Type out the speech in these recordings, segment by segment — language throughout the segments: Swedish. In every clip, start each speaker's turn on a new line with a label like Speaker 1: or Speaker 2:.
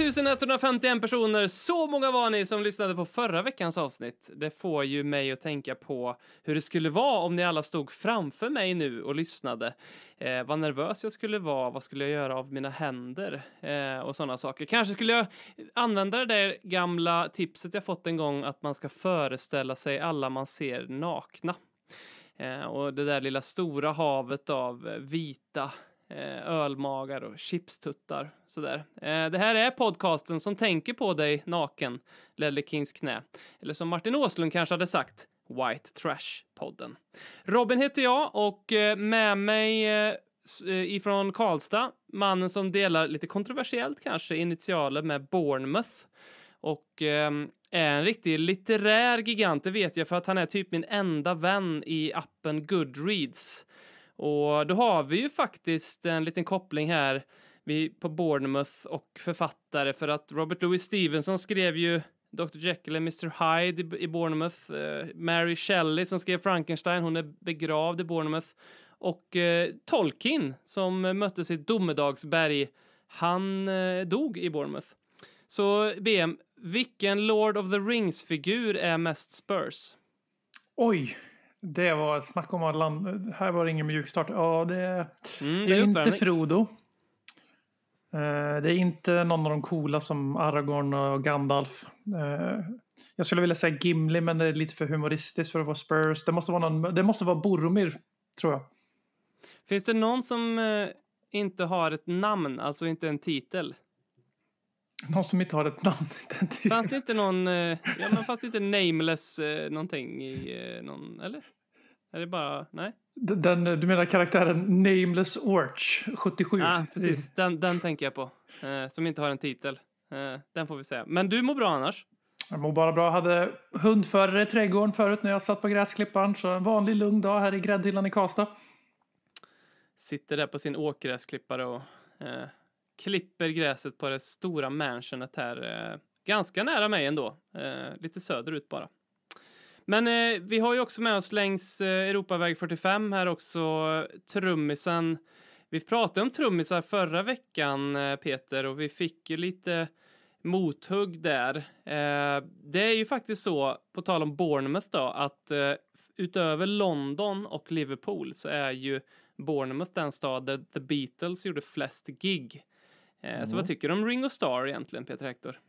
Speaker 1: 1151 personer, så många var ni som lyssnade på förra veckans avsnitt. Det får ju mig att tänka på hur det skulle vara om ni alla stod framför mig nu och lyssnade. Eh, vad nervös jag skulle vara, vad skulle jag göra av mina händer eh, och sådana saker. Kanske skulle jag använda det där gamla tipset jag fått en gång att man ska föreställa sig alla man ser nakna. Eh, och det där lilla stora havet av vita Eh, ölmagar och chipstuttar. Sådär. Eh, det här är podcasten som tänker på dig naken, Lelle Kings knä. Eller som Martin Åslund kanske hade sagt, White Trash-podden. Robin heter jag och eh, med mig ifrån Karlstad, mannen som delar lite kontroversiellt kanske initialer med Bournemouth och ehm, är en riktig litterär gigant, det vet jag för att han är typ min enda vän i appen Goodreads. Och då har vi ju faktiskt en liten koppling här vi, på Bournemouth och författare för att Robert Louis Stevenson skrev ju Dr. Jekyll och Mr. Hyde i, Bournemouth. Eh, Mary Shelley som skrev Frankenstein, hon är begravd i Bournemouth. Och eh, Tolkien som mötte möttes i Domedagsberg, han eh, dog i Bournemouth. Så BM, vilken Lord of the Rings-figur är mest Spurs?
Speaker 2: Oj, det var snack om att land... Här var det ingen mjukstart. Ja, det,
Speaker 1: Mm,
Speaker 2: det är inte. Frodo. Eh, Det är inte någon av de coola som Aragorn och Gandalf. Eh, Jag skulle vilja säga Gimli, men det är lite för humoristiskt för att vara Spurs. Det måste vara, någon, det måste vara Boromir, tror jag.
Speaker 1: Finns det någon som eh, inte har ett namn, alltså inte en titel?
Speaker 2: Någon som inte har ett namn.
Speaker 1: Fanns det inte någon, eh, ja men fanns det inte nameless eh, någonting i eh, någon, eller? Är det bara, nej?
Speaker 2: Den, du menar karaktären Nameless Orch, 77?
Speaker 1: Ja, precis. Den, den tänker jag på. Eh, som inte har en titel. Eh, den får vi säga. Men du mår bra annars?
Speaker 2: Jag mår bara bra. Jag hade hundförare i trädgården förut när jag satt på gräsklipparen. Så en vanlig lugn dag här i gräddhyllan i Karlstad.
Speaker 1: Sitter där på sin åkgräsklippare och eh, klipper gräset på det stora mansionet här. Eh, ganska nära mig ändå. Eh, lite söderut bara. Men eh, vi har ju också med oss längs eh, Europaväg 45 här också trummisen. Vi pratade om trummisar förra veckan, eh, Peter, och vi fick ju lite mothugg där. Eh, det är ju faktiskt så, på tal om Bournemouth då, att eh, utöver London och Liverpool så är ju Bournemouth den stad där The Beatles gjorde flest gig. Eh, Så vad tycker du om Ringo Starr egentligen, Peter Hector?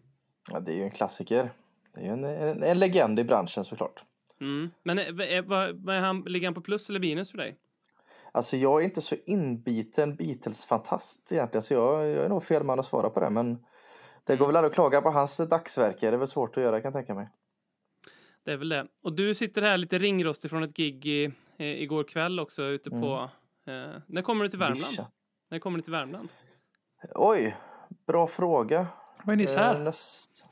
Speaker 3: Ja, det är ju en klassiker. Det är ju en, en, en legend i branschen såklart.
Speaker 1: Mm. Men är, är, vad- vad är han, ligger han på plus eller minus för dig?
Speaker 3: Alltså jag är inte så inbiten Beatles-fantast egentligen så jag, jag är nog fel man att svara på det men det går väl aldrig att klaga på hans dagsverke. Det är väl svårt att göra kan jag tänka mig.
Speaker 1: Det är väl det. Och du sitter här lite ringrostig från ett gig i, eh, igår kväll också ute på... Eh, när kommer du till Värmland?
Speaker 3: Vischa.
Speaker 1: När kommer du till Värmland?
Speaker 3: Oj, bra fråga.
Speaker 2: Var är nyss
Speaker 3: Eh,
Speaker 2: här?
Speaker 3: näst...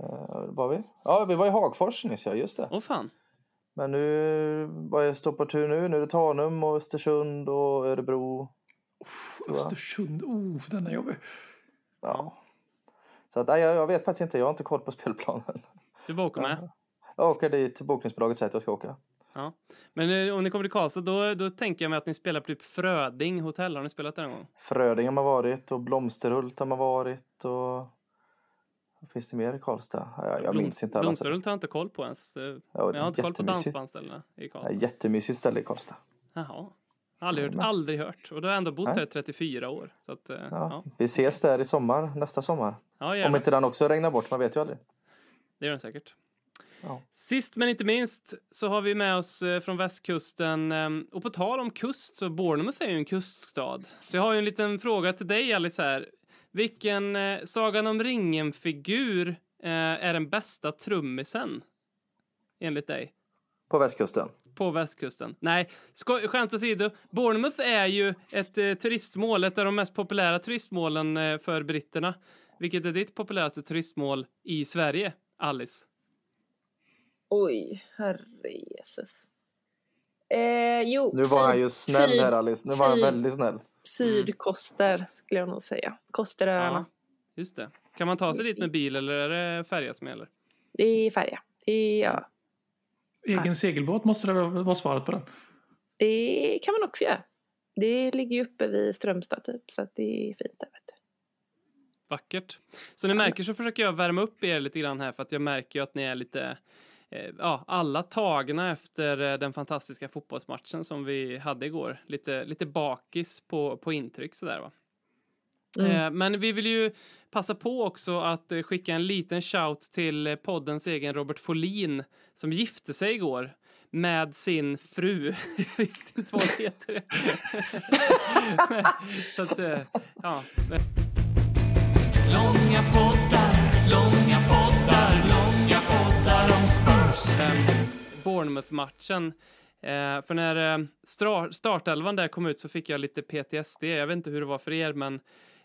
Speaker 3: Eh, var vi? Ja, vi var i Hagfors nyss, ja just det.
Speaker 1: Åh fan.
Speaker 3: Men nu, vad är står på tur nu? Nu är det Tanum och Östersund och Örebro. jag.
Speaker 2: Östersund. Oh, den är jobbig.
Speaker 3: Ja. Så att, nej, jag, jag vet faktiskt inte, jag har inte koll på spelplanen.
Speaker 1: Du bara åker med.
Speaker 3: Jag åker dit bokningsbolaget säger att jag ska åka.
Speaker 1: Ja. Men eh, om ni kommer till Karlstad, då, då tänker jag mig att ni spelar på typ Fröding hotell. Har ni spelat där någon gång?
Speaker 3: Fröding har man varit och Blomsterhult har man varit och vad finns det mer i Karlstad? Ja, Jag, jag minns inte alla.
Speaker 1: Blomsterhult har jag inte koll på ens. Eh,
Speaker 3: Ja,
Speaker 1: Jag har inte koll på
Speaker 3: jättemysigt.
Speaker 1: dansbandställena i
Speaker 3: Ja,
Speaker 1: Karlstad.
Speaker 3: jättemysigt ställe i Karlstad.
Speaker 1: Jaha. Aldrig hört, aldrig hört. Och du har ändå bott
Speaker 3: Nej.
Speaker 1: här i 34 år. Så att, eh,
Speaker 3: Ja.
Speaker 1: ja.
Speaker 3: Vi ses där i sommar, nästa sommar.
Speaker 1: Ja,
Speaker 3: Om inte den också regnar bort, man vet ju aldrig.
Speaker 1: Det gör den säkert.
Speaker 3: Ja.
Speaker 1: Sist men inte minst så har vi med oss eh, från västkusten eh, och på tal om kust så Bournemouth är ju en kuststad. Så jag har ju en liten fråga till dig Alice här. Vilken eh, Sagan om ringen-figur eh, är den bästa trummisen? Enligt dig?
Speaker 3: På västkusten.
Speaker 1: på västkusten. Nej, skämt åsido. Bournemouth är ju ett eh, turistmål, ett av de mest populära turistmålen eh, för britterna. Vilket är ditt populäraste turistmål i Sverige, Alice?
Speaker 4: Oj, herre Jesus. Eh, jo,
Speaker 3: Nu var han ju snäll
Speaker 4: syd-
Speaker 3: här Alice. Nu var han väldigt snäll.
Speaker 4: Sydkoster skulle jag nog säga. Kosteröarna.
Speaker 1: Just det. Kan man ta sig dit med bil eller är det färja som gäller?
Speaker 4: Det är färja. Det är, ja,
Speaker 2: Egen segelbåt måste det vara svaret på den.
Speaker 4: det kan man också göra. Det ligger ju uppe vid Strömstad typ, så att det är fint där vet du.
Speaker 1: Vackert. Så ni märker så försöker jag värma upp er lite grann här för att jag märker ju att ni är lite Ja, alla tagna efter eh, den fantastiska fotbollsmatchen som vi hade igår. Lite, lite bakis på, på intryck sådär va.
Speaker 4: Mm.
Speaker 1: Eh, Men vi vill ju passa på också att eh, skicka en liten shout till eh, poddens egen Robert Folin som gifte sig igår med sin fru. Jag vet inte vad hon heter. Så att, eh, ja.
Speaker 5: Långa poddar,
Speaker 1: Bournemouth-matchen. Eh, för när eh, startelvan där kom ut så fick jag lite PTSD. Jag vet inte hur det var för er, men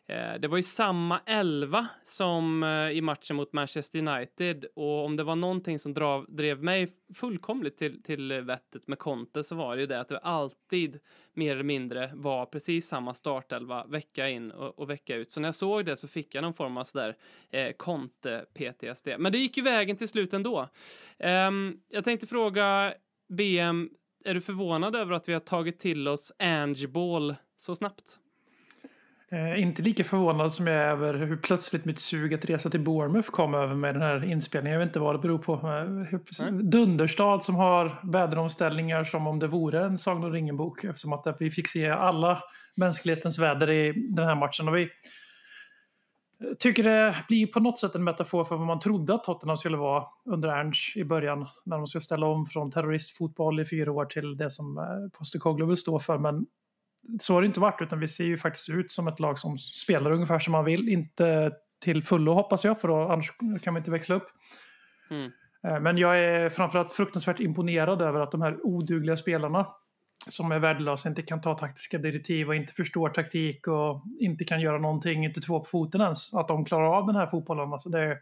Speaker 1: Eh, det var ju samma elva som eh, i matchen mot Manchester United. Och om det var någonting som drav, drev mig fullkomligt till, till vettet med Conte så var det ju det att det alltid mer eller mindre var precis samma startelva vecka in och, och vecka ut. Så när jag såg det så fick jag någon form av sådär eh, Conte-PTSD. Men det gick ju vägen till slut ändå. Um, jag tänkte fråga BM, är du förvånad över att vi har tagit till oss Angeball så snabbt?
Speaker 2: Eh, inte lika förvånad som jag är över hur plötsligt mitt sug att resa till Bournemouth kom över med den här inspelningen. Jag vet inte vad det beror på. Eh, Dunderstad som har väderomställningar som om det vore en Sagan om ringen-bok. Eftersom att vi fick se alla mänsklighetens väder i den här matchen. Och vi tycker det blir på något sätt en metafor för vad man trodde att Tottenham skulle vara under Ernst i början. När de ska ställa om från terroristfotboll i fyra år till det som eh, Postecoglou vill stå för. Men så har det inte varit, utan vi ser ju faktiskt ut som ett lag som spelar ungefär som man vill. Inte till fullo hoppas jag, för då, annars kan man inte växla upp.
Speaker 1: Mm.
Speaker 2: Eh, Men jag är framförallt fruktansvärt imponerad över att de här odugliga spelarna som är värdelösa, inte kan ta taktiska direktiv och inte förstår taktik och inte kan göra någonting, inte två på foten ens. Att de klarar av den här fotbollen. Alltså det, är,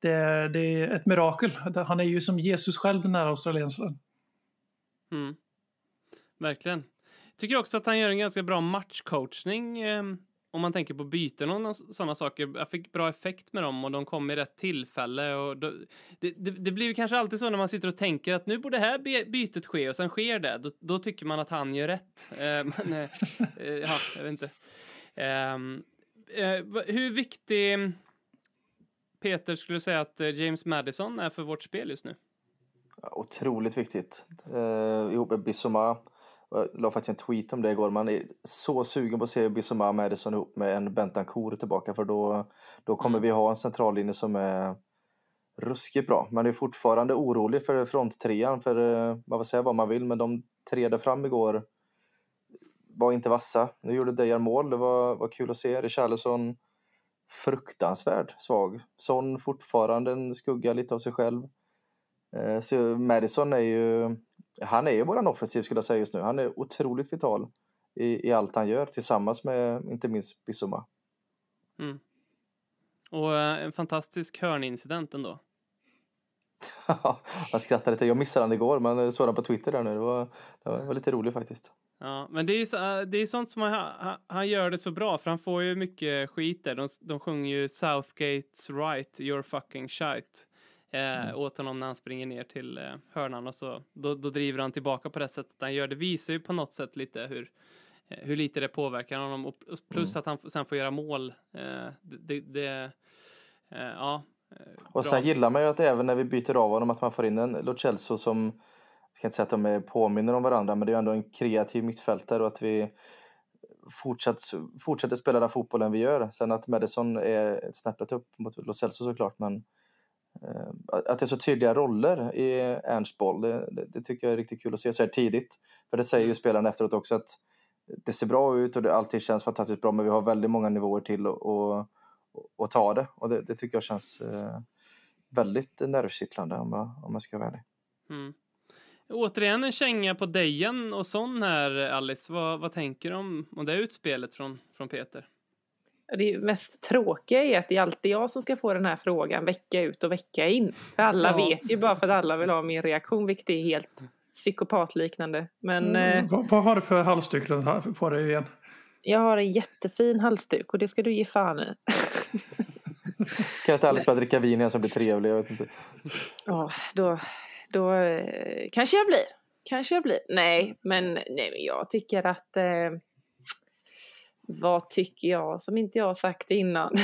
Speaker 2: det, är- det är ett mirakel. Han är ju som Jesus själv, den här australiensaren.
Speaker 1: Mm. Verkligen. Tycker också att han gör en ganska bra matchcoachning eh, om man tänker på byten och sådana saker. Jag fick bra effekt med dem och de kom i rätt tillfälle. Och då, det, det, det blir ju kanske alltid så när man sitter och tänker att nu borde det här bytet ske och sen sker det. Då, då tycker man att han gör rätt. Eh, men, eh, eh ja, jag vet inte. Ehm, eh, hur viktig, Peter, skulle du säga att eh, James Madison är för vårt spel just nu?
Speaker 3: Otroligt viktigt. Eh, ihop med Bissoma. Jag la faktiskt en tweet om det igår. Man är så sugen på att se Bissoma och Madison ihop med en Bentancourt tillbaka. För då, då kommer vi ha en centrallinje som är ruskigt bra. Man är fortfarande orolig för fronttrean. För eh, man får säga vad man vill, men de tre där fram igår var inte vassa. Nu gjorde Dejan mål. Det var, var kul att se. Richarlison fruktansvärd svag. Son fortfarande en skugga lite av sig själv. Eh, Så Madison är ju, han är ju våran offensiv skulle jag säga just nu. Han är otroligt vital i, i allt han gör tillsammans med inte minst Bissoma.
Speaker 1: Mm. Och eh, en fantastisk hörnincident ändå.
Speaker 3: jag skrattade lite. Jag missade han igår men såg han på Twitter där nu. Det var, det var, lite roligt faktiskt.
Speaker 1: Ja, men det är ju så, det är sånt som han, han, han gör det så bra, för han får ju mycket skit där. De, de sjunger ju Southgates right, you're fucking shite. Eh, åt honom när han springer ner till eh, hörnan och så då, då driver han tillbaka på det sättet han gör. Det visar ju på något sätt lite hur, eh, hur lite det påverkar honom och plus att han sen får göra mål. Eh, det, det, eh, ja. eh, bra.
Speaker 3: Och sen gillar man ju att även när vi byter av honom att man får in en Lo Celso som, jag ska inte säga att de är påminner om varandra, men det är ändå en kreativ mittfältare och att vi fortsatt, fortsätter spela den fotbollen vi gör. Sen att Madison är snäppet upp mot Lo Celso såklart, men att det är så tydliga roller i Ernst boll, det, det, tycker jag är riktigt kul att se så här tidigt. För det säger ju spelarna efteråt också att det ser bra ut och det alltid känns fantastiskt bra, men vi har väldigt många nivåer till att och, och ta det. Och det, det tycker jag känns eh, väldigt nervkittlande om jag, om jag ska vara ärlig.
Speaker 1: Mm. Återigen en känga på Dejan och sån här, Alice. Vad, vad tänker du om, om det utspelet från, från Peter?
Speaker 4: Det mest tråkiga är att det är alltid jag som ska få den här frågan vecka ut och vecka in. För alla
Speaker 1: Ja.
Speaker 4: vet ju bara för att alla vill ha min reaktion, vilket är helt psykopatliknande. Men eh,
Speaker 2: vad, vad har du för halsduk på dig igen?
Speaker 4: jag har en jättefin halsduk och det ska du ge fan i.
Speaker 3: Kan inte Alice börja dricka vin igen som blir trevlig? Jag vet inte.
Speaker 4: Ja, då, då eh, kanske jag blir. Kanske jag blir. Nej, men, nej, men jag tycker att... Eh, vad tycker jag som inte jag har sagt innan?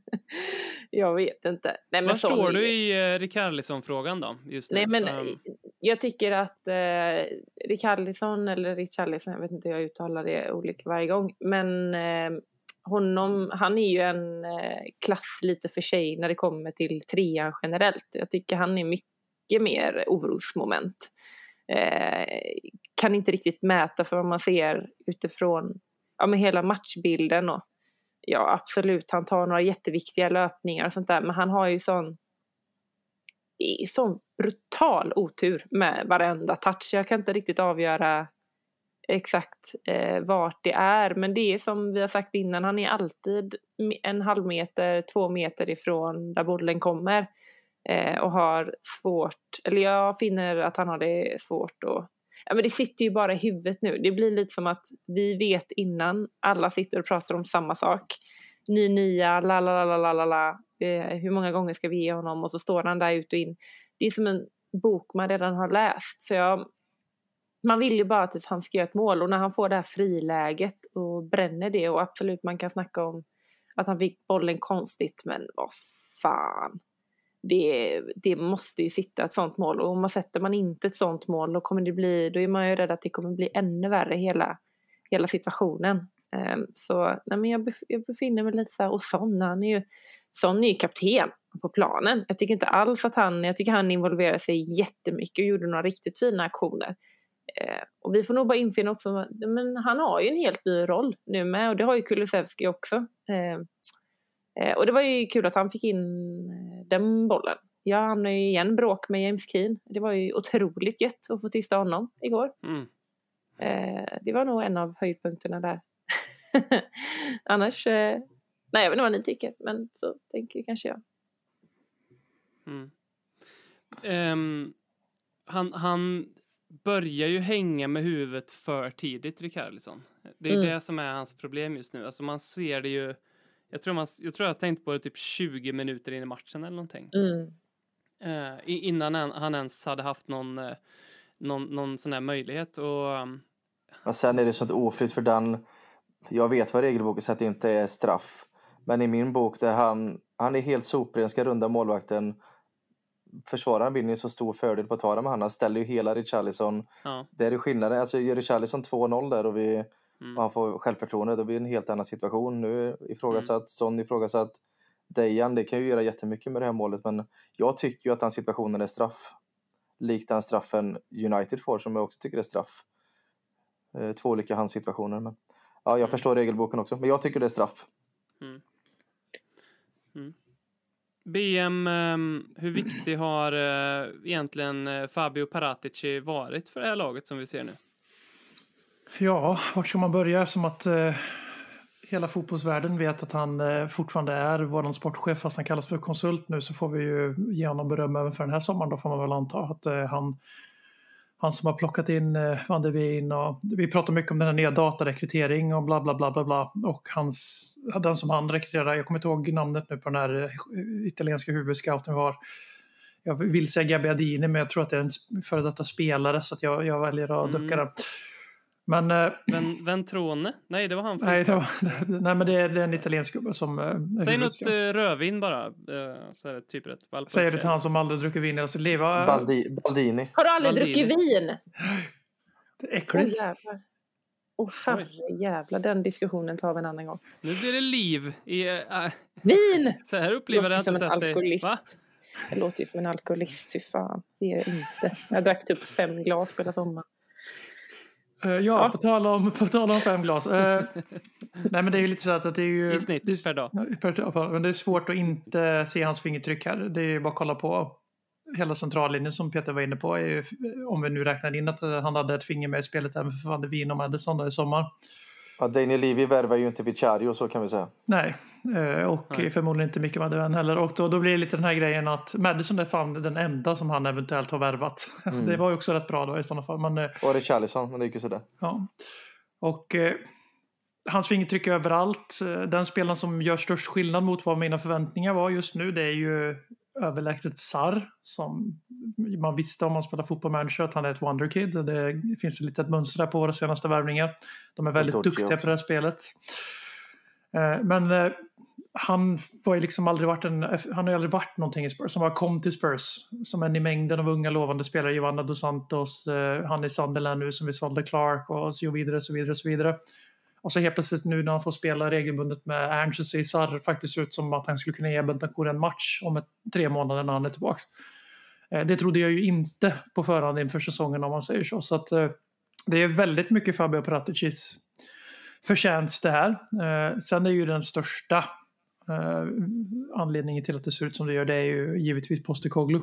Speaker 4: jag vet inte. Nej, men
Speaker 1: Var står du i uh, Rickarlison-frågan då? Just nu?
Speaker 4: Nej, men
Speaker 1: Ehm,
Speaker 4: jag tycker att eh, Rickarlison eller Richarlison, jag vet inte hur jag uttalar det olika varje gång, men eh, honom, han är ju en eh, klass lite för sig när det kommer till trean generellt. Jag tycker han är mycket mer orosmoment. Eh, kan inte riktigt mäta för vad man ser utifrån ja, men hela matchbilden. Och, ja, absolut, han tar några jätteviktiga löpningar och sånt där, men han har ju sån sån brutal otur med varenda touch. Jag kan inte riktigt avgöra exakt eh, vart det är. Men det är som vi har sagt innan, han är alltid en halv meter, två meter ifrån där bollen kommer. Eh, och har svårt, eller jag finner att han har det svårt att Ja, men det sitter ju bara i huvudet nu. Det blir lite som att vi vet innan, alla sitter och pratar om samma sak. Ny nia, la la la la la la. Eh, hur många gånger ska vi ge honom? Och så står han där ut och in. Det är som en bok man redan har läst. Så jag, man vill ju bara att han ska göra ett mål. Och när han får det här friläget och bränner det. Och absolut, man kan snacka om att han fick bollen konstigt. Men vad fan. Det, det måste ju sitta ett sånt mål. Och om man sätter man inte ett sånt mål då kommer det bli, då är man ju rädd att det kommer bli ännu värre hela, hela situationen. Um, så nej, men jag, bef- jag befinner mig lite så här, och Son, han är ju, Son är ju kapten på planen. Jag tycker inte alls att han, jag tycker han involverade sig jättemycket och gjorde några riktigt fina aktioner. Uh, och vi får nog bara infinna också, men han har ju en helt ny roll nu med och det har ju Kulusevski också. Uh, och det var ju kul att han fick in eh, den bollen. Jag hamnade ju igen bråk med James Keane. Det var ju otroligt gött att få tysta honom igår.
Speaker 1: mm.
Speaker 4: Eh, det var nog en av höjdpunkterna där. Annars, eh, nej jag vet inte vad ni tycker, men så tänker kanske jag.
Speaker 1: Mm. Ehm, han, han börjar ju hänga med huvudet för tidigt, Rickarlison. Det är
Speaker 4: Mm.
Speaker 1: det som är hans problem just nu. Alltså man ser det ju. Jag tror, man, jag tror jag har tänkt på det typ 20 minuter in i matchen eller någonting.
Speaker 4: Mm.
Speaker 1: Eh, innan han, han ens hade haft någon, eh, någon, någon sån här möjlighet. Och, um,
Speaker 3: Men sen är det sånt oflyt för den. Jag vet vad regelboken säger att det inte är straff. Men i min bok där han, han är helt sopren, ska runda målvakten. Försvararen vinner ju så stor fördel på att ta det med han. Han ställer ju hela Richarlison.
Speaker 1: ja,
Speaker 3: Det är ju skillnaden. Alltså gör Richarlison 2-0 där och, vi,
Speaker 1: mm,
Speaker 3: han får självförtroende. Då blir det en helt annan situation. Nu ifrågasatt, Son ifrågasatt. Dejan, det kan ju göra jättemycket med det här målet. Men jag tycker ju att den situationen är straff. Likt den straffen United får som jag också tycker är straff. Eh, Två olika handsituationer. Men, ja, jag
Speaker 1: Mm.
Speaker 3: förstår regelboken också. Men jag tycker det är straff.
Speaker 1: BM, um, hur viktig har eh, egentligen eh, Fabio Paratici varit för det här laget som vi ser nu?
Speaker 2: Ja, vart ska man börja? Som att eh, hela fotbollsvärlden vet att han eh, fortfarande är vår sportchef fast han kallas för konsult nu så får vi ju ge honom beröm även för den här sommaren. Då får man väl anta att eh, han, han som har plockat in eh, Van de Ven och vi pratar mycket om den här nya datarekrytering och bla bla bla bla bla och hans, den som han rekryterar, jag kommer inte ihåg namnet nu på den här eh, italienska huvudscouten vi har. Jag vill säga Gabbiadini men jag tror att det är en före detta spelare så jag, jag väljer att
Speaker 1: Mm.
Speaker 2: ducka där. Men eh,
Speaker 1: Ven, Ventrone? Nej, det var han.
Speaker 2: Nej, det, var, nej, men det är, det är en italiensk gubbe som... eh, är
Speaker 1: Säg något eh, rödvin bara. så är det typ rätt.
Speaker 2: Säger du till han som aldrig druckit vin i hela sitt liv?
Speaker 3: Baldi, Baldini.
Speaker 4: Har du aldrig
Speaker 1: Bandini.
Speaker 4: druckit vin?
Speaker 2: Det är äckligt.
Speaker 4: Åh herre jävlar, den diskussionen tar vi en annan gång.
Speaker 1: Nu blir det liv i... äh,
Speaker 4: Vin!
Speaker 1: så här upplever jag
Speaker 4: låter
Speaker 1: inte
Speaker 4: som en
Speaker 1: sett det.
Speaker 4: alkoholist.
Speaker 1: Va?
Speaker 4: Jag låter ju som en alkoholist, fy fan. Det är jag inte. Jag drack typ fem glas på hela sommaren.
Speaker 2: Eh, ja,
Speaker 4: Ja.
Speaker 2: På, tal om, på tal om fem glas. Eh, nej, men det är ju lite så att det är ju...
Speaker 1: I snitt
Speaker 2: det är,
Speaker 1: per dag.
Speaker 2: Per. Men det är svårt att inte se hans fingertryck här. Det är ju bara att kolla på hela centrallinjen som Peter var inne på, är ju, om vi nu räknar in att eh, han hade ett finger med i spelet även för Van de Veen och Madison i sommar.
Speaker 3: Ja, Daniel Levy värvar ju inte Vicario så kan vi säga.
Speaker 2: Nej, och
Speaker 1: Nej.
Speaker 2: förmodligen inte mycket Madeleine heller. Och då, då blir det lite den här grejen att Madison är fan den enda som han eventuellt har värvat.
Speaker 3: Mm.
Speaker 2: Det var ju också rätt bra då i sådana fall. Men, eh,
Speaker 3: Och Richarlison, men det gick ju sådär.
Speaker 2: Ja. Och eh, hans fingertryck överallt. Eh, Den spelaren som gör störst skillnad mot vad mina förväntningar var just nu det är ju överlägset Sarr. Som man visste om man spelar fotboll manager att han är ett wonderkid. Det finns ett litet mönster där på våra senaste värvningar. De är väldigt duktiga
Speaker 3: också.
Speaker 2: på det här spelet. Eh, Men eh, han var ju liksom aldrig varit en, han har ju aldrig varit någonting i Spurs. han bara kom till Spurs. Som en i mängden av unga lovande spelare. Giovanna dos Santos, eh, han i Sunderland nu som vi sålde Clark och så vidare, så vidare, så vidare. Och så helt plötsligt nu när han får spela regelbundet med Ernst så ser det faktiskt ut som att han skulle kunna ge Bentancourt en match om ett, tre månader när han är tillbaks. Eh, Det trodde jag ju inte på förhand inför säsongen om man säger så. Så att eh, det är väldigt mycket Fabio Paraticis förtjänst det här. Eh, Sen är ju den största Eh, anledningen till att det ser ut som det gör det är ju givetvis Postecoglou.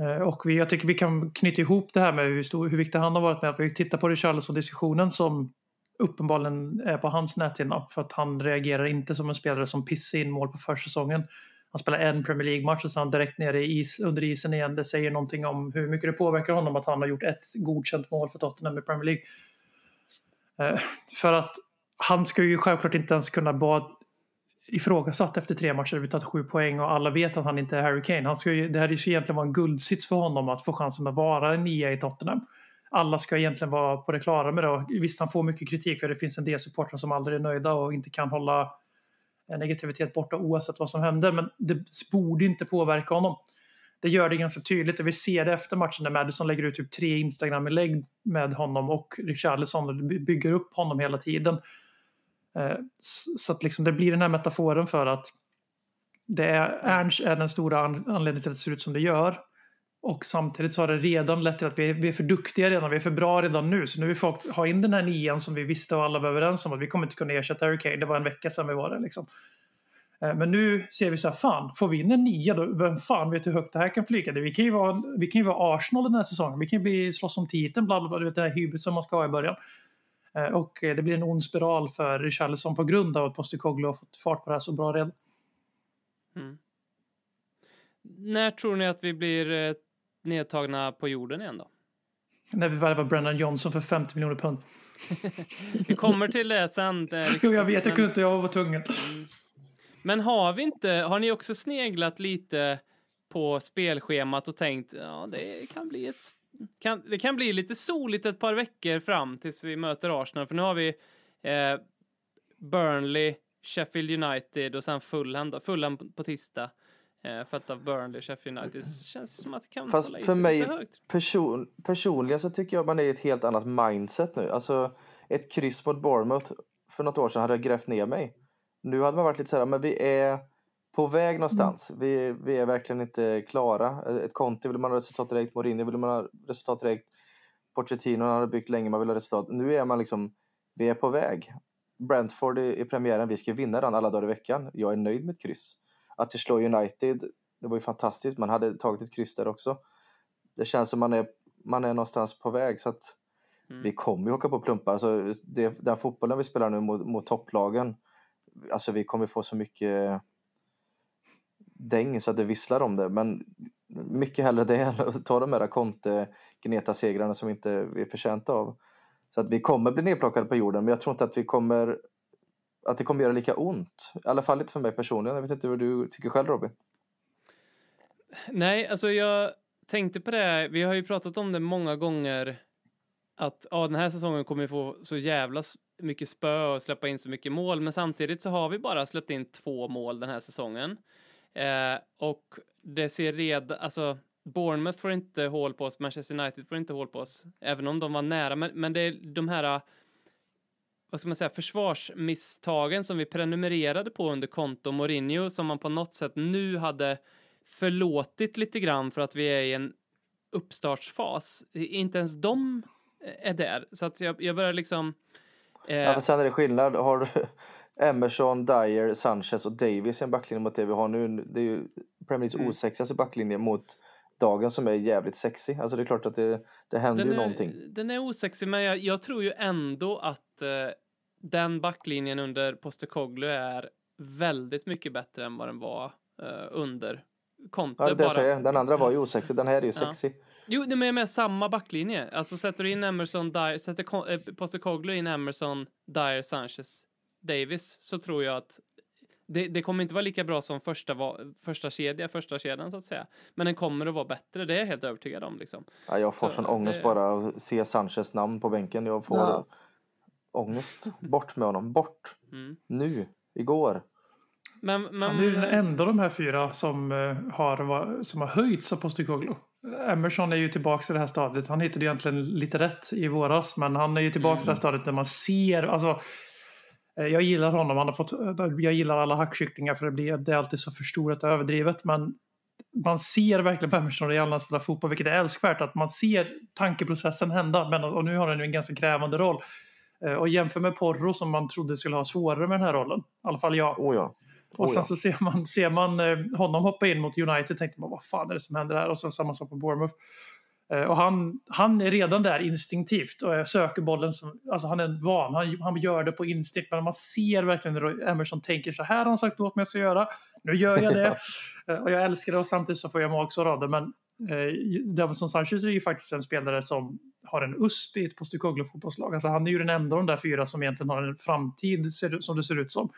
Speaker 2: Eh, och vi, jag tycker vi kan knyta ihop det här med hur, stor, hur viktig han har varit med. Vi tittar på Richarlison-diskussionen som uppenbarligen är på hans näthinna. För att han reagerar inte som en spelare som pissar in mål på försäsongen. Han spelar en Premier League-match och sen direkt nere i is, under isen igen. Det säger någonting om hur mycket det påverkar honom att han har gjort ett godkänt mål för Tottenham i Premier League. Eh, för att han ska ju självklart inte ens kunna vara ifrågasatt efter tre matcher. Vi tagit sju poäng och alla vet att han inte är Harry Kane. Han ska ju, det här är ju egentligen vara en guldsits för honom att få chansen att vara en nia i Tottenham. Alla ska egentligen vara på det klara med det. Och Visst, han får mycket kritik för det finns en del supportrar som aldrig är nöjda och inte kan hålla negativitet borta oavsett vad som händer. Men det borde inte påverka honom. Det gör det ganska tydligt och vi ser det efter matchen när Madison lägger ut typ tre Instagram-inlägg med honom och Richarlison och bygger upp honom hela tiden. Eh, så att liksom det blir den här metaforen för att det är, Ernst är den stora anledningen till att det ser ut som det gör. Och samtidigt så har det redan lett till att vi är, vi är för duktiga redan, vi är för bra redan nu. Så nu vill folk ha in den här nian som vi visste och alla var överens om att vi kommer inte kunna ersätta Harry Kane. Det var en vecka sedan vi var där liksom. Eh, men nu ser vi så här, fan, får vi in en nia då, vem fan vet hur högt det här kan flyga? Vi kan ju vara, vi kan ju vara Arsenal den här säsongen, vi kan ju bli, slåss om titeln, bla bla bla, du vet den här hybrisen man ska ha i början. Eh, Och eh, det blir en ond spiral för Richarlison på grund av att Postecoglou har fått fart på det här så bra redan.
Speaker 1: Mm. När tror ni att vi blir eh, nedtagna på jorden igen då?
Speaker 2: När vi värvar Brennan Johnson för 50 miljoner pund.
Speaker 1: Vi kommer till det sen.
Speaker 2: Jo, jag vet, jag kunde inte, jag var tvungen.
Speaker 1: Men har vi inte, har ni också sneglat lite på spelschemat och tänkt, ja det kan bli ett, kan, det kan bli lite soligt ett par veckor fram tills vi möter Arsenal, för nu har vi eh, Burnley, Sheffield United och sen Fulham, Fulham på, tisdag. Eh, fött av Burnley, Sheffield United. Det känns som att det kan
Speaker 3: Fast
Speaker 1: hålla i
Speaker 3: för mig-
Speaker 1: högt.
Speaker 3: Person, personligen så tycker jag man är i ett helt annat mindset nu. Alltså ett kryss mot Bournemouth för något år sedan hade jag grävt ner mig. Nu hade man varit lite så här, men vi är på väg någonstans. Vi, vi är verkligen inte klara. Ett Conte vill man ha resultat direkt, Mourinho vill man ha resultat direkt. Pochettino har byggt länge, man vill ha resultat. Nu är man liksom, vi är på väg. Brentford i, premiären, vi ska vinna den alla dagar i veckan. Jag är nöjd med ett kryss. Att vi slår United, det var ju fantastiskt. Man hade tagit ett kryss där också. Det känns som man är, man är någonstans på väg så att
Speaker 1: Mm.
Speaker 3: vi kommer ju åka på plumpar. Alltså, det, den fotbollen vi spelar nu mot, mot topplagen, alltså vi kommer få så mycket däng så att det visslar om det. Men mycket hellre det än att ta de här Conte Gneta-segrarna som inte vi är förtjänta av. Så att vi kommer bli nedplockade på jorden, men jag tror inte att vi kommer att det kommer göra lika ont. I alla fall inte för mig personligen. Jag vet inte vad du tycker själv Robin?
Speaker 1: Nej, alltså jag tänkte på det. Vi har ju pratat om det många gånger. Att ja, den här säsongen kommer vi få så jävla mycket spö och släppa in så mycket mål. Men samtidigt så har vi bara släppt in två mål den här säsongen. Eh, och det ser redan, alltså Bournemouth får inte hål på oss, Manchester United får inte hål på oss. Även om de var nära. Men, men det är de här eh, vad ska man säga, försvarsmisstagen som vi prenumererade på under konto Mourinho som man på något sätt nu hade förlåtit lite grann för att vi är i en uppstartsfas. Inte ens de eh, är där. Så att jag, jag börjar liksom... Eh,
Speaker 3: Ja, för sen är det skillnad. Har du Emerson, Dyer, Sanchez och Davis i en backlinje mot det vi har nu. Det är ju Premier Leagues
Speaker 1: Mm.
Speaker 3: osexigaste backlinje mot mittdagen som är jävligt sexy. Alltså det är klart att det, det händer
Speaker 1: Den
Speaker 3: ju
Speaker 1: är,
Speaker 3: någonting.
Speaker 1: den är osexig, men jag, jag tror ju ändå att eh, den backlinjen under Postecoglou är väldigt mycket bättre än vad den var eh, under Conte.
Speaker 3: Ja, det jag
Speaker 1: bara.
Speaker 3: säger. Den andra var ju osexig, den här är ju sexy.
Speaker 1: Jo, nej, men jag menar samma backlinje. Alltså sätter du in Emerson, Dyer, sätter eh, Postecoglou in Emerson, Dyer, Sanchez, Davis så tror jag att det, det kommer inte vara lika bra som första, va- första kedja, första kedjan så att säga. Men den kommer att vara bättre, det är jag helt övertygad om liksom.
Speaker 3: Ja, jag får
Speaker 1: Så,
Speaker 3: sån ångest
Speaker 1: det-
Speaker 3: bara att se Sanchez namn på bänken. Jag får
Speaker 4: Ja.
Speaker 3: ångest. Bort med honom, bort.
Speaker 1: Mm.
Speaker 3: Nu, igår.
Speaker 1: Men, men,
Speaker 2: Han är den enda av de här fyra som, eh, har, som har höjts av Postecoglou. Emerson är ju tillbaka i det här stadiet. Han hittade egentligen lite rätt i våras, men han är ju tillbaka i det här stadiet där man ser, alltså jag gillar honom, han har fått, jag gillar alla hackkycklingar för det, blir, det är alltid så förstorat och överdrivet, men man ser verkligen på Emerson Real när han spelar fotboll, vilket är älskvärt, att man ser tankeprocessen hända, men, och nu har han ju en ganska krävande roll. Eh, Och jämför med Porro som man trodde skulle ha svårare med den här rollen, i alla fall jag.
Speaker 3: Oh ja.
Speaker 2: Och
Speaker 3: Oh
Speaker 2: sen
Speaker 3: ja.
Speaker 2: så ser man, ser man eh, honom hoppa in mot United tänkte man vad fan är det som händer här? Och så samma sak på Bournemouth. Eh, och han, han är redan där instinktivt och söker bollen. Som, alltså han är van, han, han gör det på instinkt. Men man ser verkligen hur Emerson tänker så här har han sagt åt mig att göra. Nu gör jag det. Eh, och jag älskar det och samtidigt så får jag magsår av det. Men eh, Davison Sanchez är ju faktiskt en spelare som har en USP i ett Postecoglou fotbollslag. Alltså han är ju den enda av de där fyra som egentligen har en framtid ser som det ser ut som.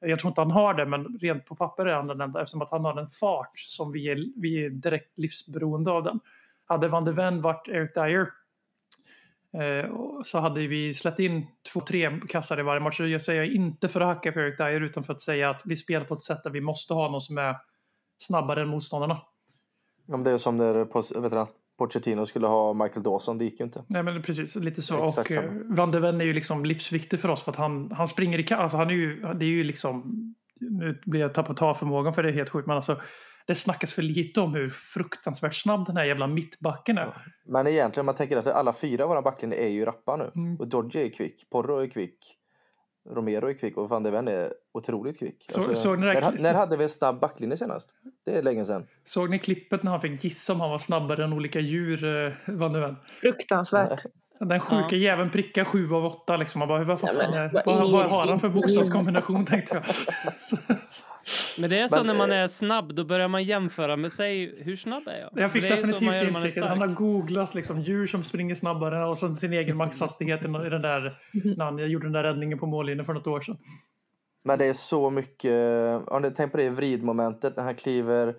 Speaker 2: Jag tror inte han har det, men rent på papper är han den enda eftersom att han har en fart som vi är, vi är direkt livsberoende av den. Hade Van de Ven varit Eric Dyer eh, så hade vi släppt in två, tre kassar i varje match. Så Jag säger inte för att hacka på Eric Dyer utan för att säga att vi spelar på ett sätt där vi måste ha någon som är snabbare än motståndarna.
Speaker 3: Om det är som när vet du, Pochettino skulle ha Michael Dawson, det gick ju inte.
Speaker 2: Nej men precis, lite så.
Speaker 3: Exakt
Speaker 2: och eh,
Speaker 3: samma.
Speaker 2: Van de Ven är ju liksom livsviktig för oss för att han, han springer i alltså han är ju, det är ju liksom, nu blir jag tappad ta-förmågan för det är helt sjukt men alltså det snackas för lite om hur fruktansvärt snabb den här jävla mittbacken är.
Speaker 3: Men egentligen om man tänker efter, alla fyra av våra backlinjer är ju rappa nu.
Speaker 2: Mm.
Speaker 3: Och Dodge är kvick, Porro är kvick, Romero är kvick och van de Ven är otroligt kvick.
Speaker 2: Så- såg ni
Speaker 3: när, när hade vi en snabb backlinje senast? Det är länge sedan.
Speaker 2: Såg ni klippet när han fick gissa om han var snabbare än olika djur, eh, Van de Ven?
Speaker 4: Fruktansvärt.
Speaker 2: Den sjuka
Speaker 1: Ja.
Speaker 2: jäveln prickar sju av åtta liksom. Man bara, vad, fan
Speaker 4: men
Speaker 2: är,
Speaker 4: vad
Speaker 2: vad, vad
Speaker 4: det
Speaker 2: har han för bokstavskombination tänkte jag.
Speaker 1: men det är så
Speaker 3: Men,
Speaker 1: när man
Speaker 3: eh,
Speaker 1: är snabb, då börjar man jämföra med sig. Hur snabb är jag?
Speaker 2: Jag fick
Speaker 1: Det
Speaker 2: definitivt intrycket. Han har googlat liksom, djur som springer snabbare och sen sin egen maxhastighet i den där, när han gjorde den där räddningen på mållinjen för något år sedan.
Speaker 3: Men det är så mycket, om du tänker på det vridmomentet när han kliver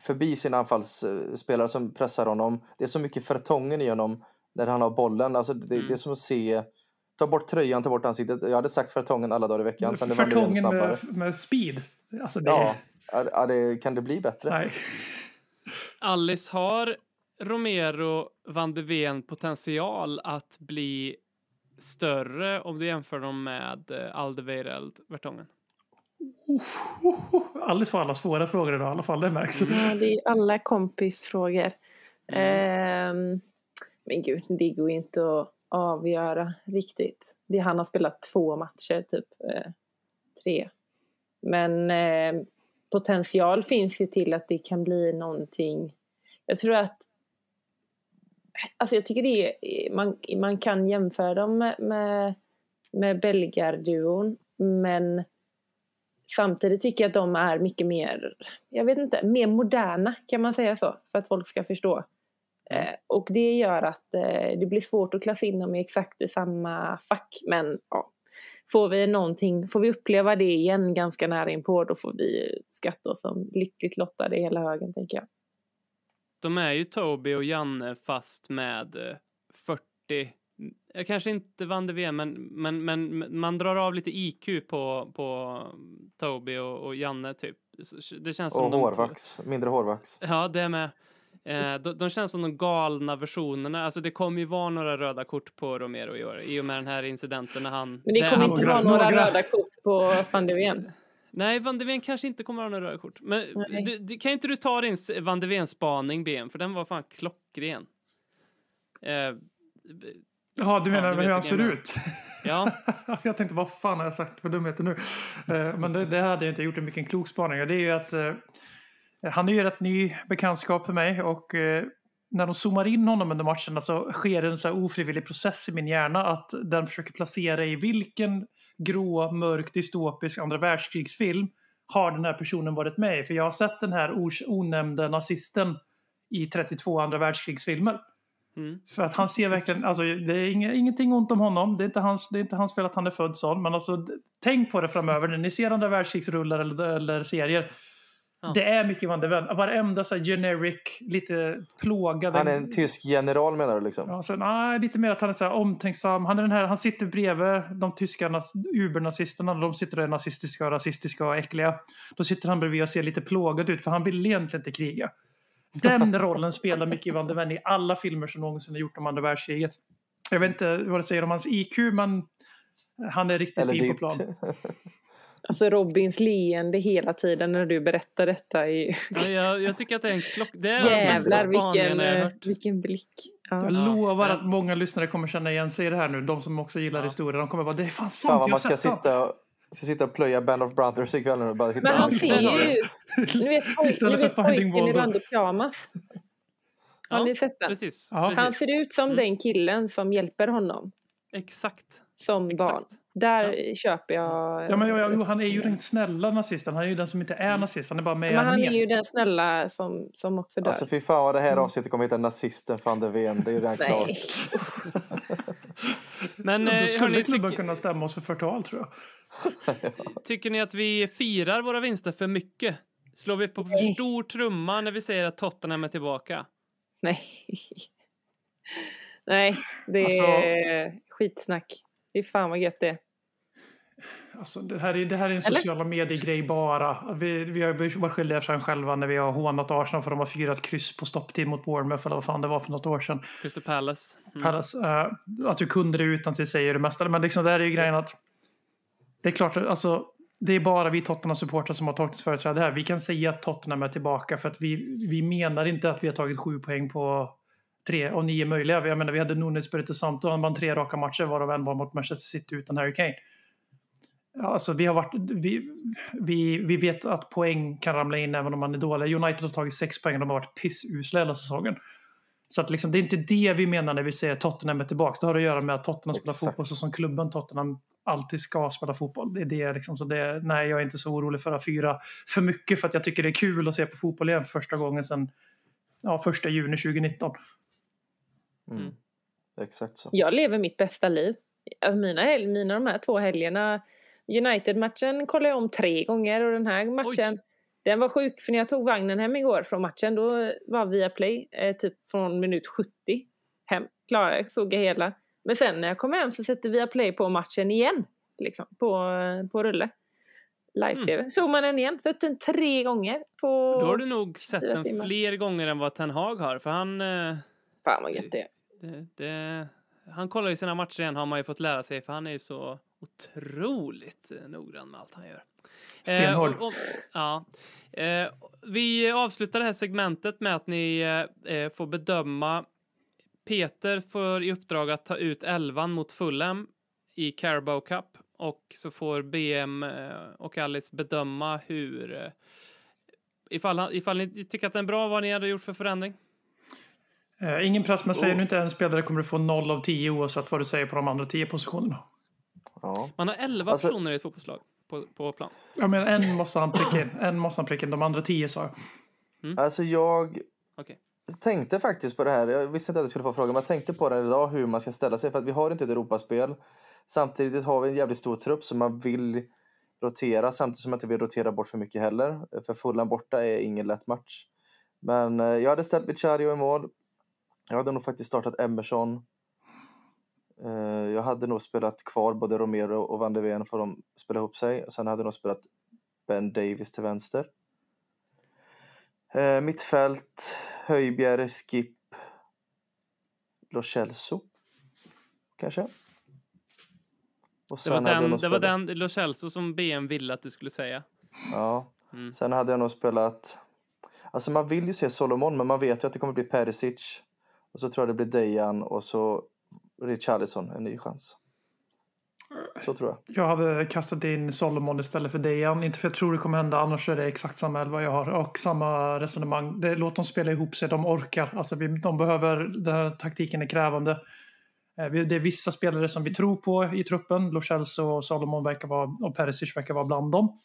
Speaker 3: förbi sin anfallsspelare som pressar honom. Det är så mycket förtången i honom när han har bollen. Alltså det,
Speaker 1: Mm.
Speaker 3: det är som att se, ta bort tröjan, ta bort ansiktet. Jag hade sagt förtången alla dagar i veckan. Sen snabbare.
Speaker 2: med, med speed. Alltså det,
Speaker 3: Ja, ja, det, kan det bli bättre?
Speaker 2: Nej.
Speaker 1: Alice, har Romero van de Ven potential att bli större om du jämför dem med eh, Aldeweireld Vertongen?
Speaker 2: Alice får alla svåra frågor idag i alla fall, det märks.
Speaker 4: Ja, det är alla kompisfrågor.
Speaker 1: Mm.
Speaker 4: Ehm, men gud, det går ju inte att avgöra riktigt. Det, han har spelat två matcher, typ eh, tre. Men eh, potential finns ju till att det kan bli någonting. Jag tror att Alltså jag tycker det är, man, man kan jämföra dem med, med, med belgarduon men samtidigt tycker jag att de är mycket mer, jag vet inte, mer moderna kan man säga så för att folk ska förstå. Eh, och det gör att eh, det blir svårt att klassa in dem i exakt i samma fack men ja, får vi någonting, får vi uppleva det igen ganska nära inpå då får vi skatta oss som lyckligt lottade i hela högen tänker jag.
Speaker 1: De är ju Toby och Janne fast med eh, 40 eh, Kanske inte Van de Ven, men, men, men man drar av lite IQ på, på Toby och, och Janne typ. Det känns som
Speaker 3: Och
Speaker 1: de-
Speaker 3: hårvax, mindre hårvax.
Speaker 1: Ja, det med. Eh, de, de känns som de galna versionerna. Alltså det kommer ju vara några röda kort på Romero i år i och med den här incidenten när han...
Speaker 4: Men det kommer
Speaker 1: han-
Speaker 4: inte
Speaker 2: Några-
Speaker 4: vara några
Speaker 2: några-
Speaker 4: röda kort på van de Ven.
Speaker 1: Nej, Van de Ven kanske inte kommer ha några röda kort. Men du, du, kan inte du ta din Van de Ven-spaning, BM? För den var fan klockren. Eh,
Speaker 2: Ja, du menar
Speaker 1: du vet
Speaker 2: hur han ser
Speaker 1: jag
Speaker 2: ut?
Speaker 1: ja,
Speaker 2: jag tänkte, vad fan har jag sagt för dumheter nu? Eh, Men det, det hade jag inte gjort en mycket klok spaning. Det är ju att eh, Han är ju rätt ny bekantskap för mig och eh, när de zoomar in honom under matcherna så sker en så ofrivillig process i min hjärna att den försöker placera i vilken grå, mörk, dystopisk andra världskrigsfilm har den här personen varit med i? För jag har sett den här onämnde nazisten i 32 andra världskrigsfilmer.
Speaker 1: Mm.
Speaker 2: För att han ser verkligen, alltså det är inge, ingenting ont om honom, det är, inte hans, det är inte hans fel att han är född sån, men alltså tänk på det framöver när ni ser andra världskrigsrullar eller, eller serier.
Speaker 1: Ja.
Speaker 2: Det är mycket Van de Ven. Varenda så här generic, lite plågade...
Speaker 3: Han är en tysk general menar du liksom?
Speaker 2: Ja, sen, nej, lite mer att han är så här omtänksam. Han, är den här, han sitter bredvid de tyska ubernazisterna. De sitter och är nazistiska och rasistiska och äckliga. Då sitter han bredvid och ser lite plågad ut för han vill egentligen inte kriga. Den rollen spelar Mickey van der Ven i alla filmer som någonsin har gjort om andra världskriget. Jag vet inte vad det säger om hans IQ men han är riktigt
Speaker 3: Eller
Speaker 2: fin på plan.
Speaker 4: Alltså Robins leende hela tiden när du berättar detta. Är...
Speaker 1: Ja, jag, jag tycker att det är en klock... Det är
Speaker 4: Jävlar vilken,
Speaker 1: jag
Speaker 4: eh,
Speaker 1: hört.
Speaker 4: vilken blick. Ja.
Speaker 2: Jag
Speaker 1: Ja,
Speaker 2: lovar
Speaker 1: men-
Speaker 2: att många lyssnare kommer känna igen sig i det här nu. De som också gillar
Speaker 1: Ja.
Speaker 2: historia. De kommer bara, det är fan
Speaker 3: Fan
Speaker 2: sant,
Speaker 3: vad
Speaker 2: jag
Speaker 3: man
Speaker 2: har sett
Speaker 3: sitta, ska sitta och plöja Band of Brothers ikväll och bara hitta
Speaker 4: Men han ser ju ut... Ni vet, poj, ni vet pojken i
Speaker 2: Waldo.
Speaker 4: Rand och pyjamas. Har
Speaker 1: Ja,
Speaker 4: ni sett den?
Speaker 1: Precis.
Speaker 2: Ja.
Speaker 1: precis.
Speaker 4: Han ser ut som
Speaker 1: Mm.
Speaker 4: den killen som hjälper honom
Speaker 1: Exakt.
Speaker 4: som
Speaker 1: Exakt.
Speaker 4: barn. Där köper jag...
Speaker 2: Ja, men, ja, jo, han är ju den snälla nazisten. Han är ju den som inte är nazist. Han är bara med
Speaker 4: Men han är ju den snälla som, som också dör.
Speaker 3: Alltså fy fan vad det här avsnittet kommer heta nazisten van der Ven. Det är ju redan klart.
Speaker 1: Men eh,
Speaker 2: Då skulle
Speaker 1: hörni,
Speaker 2: klubben
Speaker 1: tyck,
Speaker 2: kunna stämma oss för förtal tror jag.
Speaker 1: tycker ni att vi firar våra vinster för mycket? Slår vi på för
Speaker 4: Nej.
Speaker 1: stor trumma när vi säger att Tottenham är tillbaka?
Speaker 4: Nej. Nej, det
Speaker 2: Alltså-
Speaker 4: är skitsnack. Fy fan vad gött det är.
Speaker 2: Alltså, det, här är, det här är en
Speaker 4: Eller?
Speaker 2: sociala medier-grej bara. Vi, vi har varit skyldiga för själva när vi har hånat Arsenal för de har firat kryss på stopptid mot Bournemouth eller vad fan det var för något år sedan.
Speaker 1: Crystal Palace. Mm.
Speaker 2: Palace, eh, att du kunde det utan till säger det mesta. Men liksom, det här är ju grejen att det är klart, att, alltså, det är bara vi Tottenham-supportrar som har tagit företräde här. Vi kan säga att Tottenham är tillbaka för att vi, vi menar inte att vi har tagit sju poäng på tre av nio möjliga. Jag menar, vi hade Nunes Espirito Santo, han vann tre raka matcher varav en var mot Manchester City utan Harry Kane. Ja, Alltså, vi, har varit, vi, vi, vi vet att poäng kan ramla in även om man är dålig. United har tagit sex poäng och de har varit pissusla hela säsongen. Så att liksom, det är inte det vi menar när vi säger att Tottenham är tillbaka. Det har att göra med att Tottenham spelar
Speaker 3: Exakt.
Speaker 2: fotboll så som klubben Tottenham alltid ska spela fotboll. Det är det liksom. Så det, nej, jag är inte så orolig för att fyra för mycket för att jag tycker det är kul att se på fotboll igen för första gången sedan ja, första juni 2019.
Speaker 3: Mm. Exakt så.
Speaker 4: Jag lever mitt bästa liv. Alltså mina, mina de här två helgerna. United-matchen kollade jag om tre gånger och den här matchen den var sjuk för när jag tog vagnen hem igår från matchen då var via play eh, typ från minut 70 hem. Klara, jag såg jag hela. Men sen när jag kom hem så sätter via play på matchen igen. Liksom, på, på rulle. Live-tv. Såg man den igen. Sett den tre gånger på...
Speaker 1: Då har du nog sett den
Speaker 4: timmar.
Speaker 1: fler gånger än vad Ten Hag har. För han... Eh,
Speaker 4: Fan vad gött det är.
Speaker 1: det, det, han kollar ju sina matcher igen har man ju fått lära sig. För han är ju så otroligt eh, noggrann med allt han gör.
Speaker 2: Stenhård.
Speaker 1: och- och- ja. Eh, vi avslutar det här segmentet med att ni eh, eh, får bedöma. Peter får i uppdrag att ta ut elvan mot Fulham i Carabao Cup och så får BM eh, och Alice bedöma hur eh, ifall, ifall ni tycker att den är bra vad ni hade gjort för förändring.
Speaker 2: Eh, ingen press, men säger
Speaker 3: Oh.
Speaker 2: du inte en spelare kommer du få 0 av 10 oavsett vad du säger på de andra 10 positionerna.
Speaker 3: Ja.
Speaker 1: Man har 11
Speaker 3: Alltså-
Speaker 1: personer i ett fotbollslag på, på plan.
Speaker 2: Jag menar en måste han pricka in. En måste han pricka in. De andra 10 sa jag.
Speaker 3: Alltså jag
Speaker 1: Okej.
Speaker 3: tänkte faktiskt på det här. Jag visste inte att jag skulle få frågan, men jag tänkte på det idag hur man ska ställa sig. För att vi har inte ett Europaspel. Samtidigt har vi en jävligt stor trupp som man vill rotera samtidigt som man inte vill rotera bort för mycket heller. För Fulham borta är ingen lätt match. Men eh, jag hade ställt Vicario i mål. Jag hade nog faktiskt startat Emerson. Eh, Jag hade nog spelat kvar både Romero och Van de Ven för de spela ihop sig. Sen hade jag nog spelat Ben Davis till vänster. Eh, mittfält, Höjbjerg, Skip, Lo Celso. Kanske. Och
Speaker 1: Det var den, det var
Speaker 3: spelat-
Speaker 1: den Lo Celso som BM ville att du skulle säga.
Speaker 3: Ja.
Speaker 1: Mm.
Speaker 3: Sen hade jag nog spelat... Alltså man vill ju se Solomon, men man vet ju att det kommer bli Perisic. Och så tror jag det blir Dejan och så Richarlison, en ny chans. Så tror jag.
Speaker 2: Jag hade kastat in Solomon istället för Dejan. Inte för jag tror det kommer hända, annars är det exakt samma elva jag har. Och samma resonemang. Det, låt dem spela ihop sig, de orkar. Alltså, vi, de behöver, den här taktiken är krävande. Eh, det är vissa spelare som vi tror på i truppen. Lo Celso och Solomon verkar vara, och Perisic verkar vara bland dem.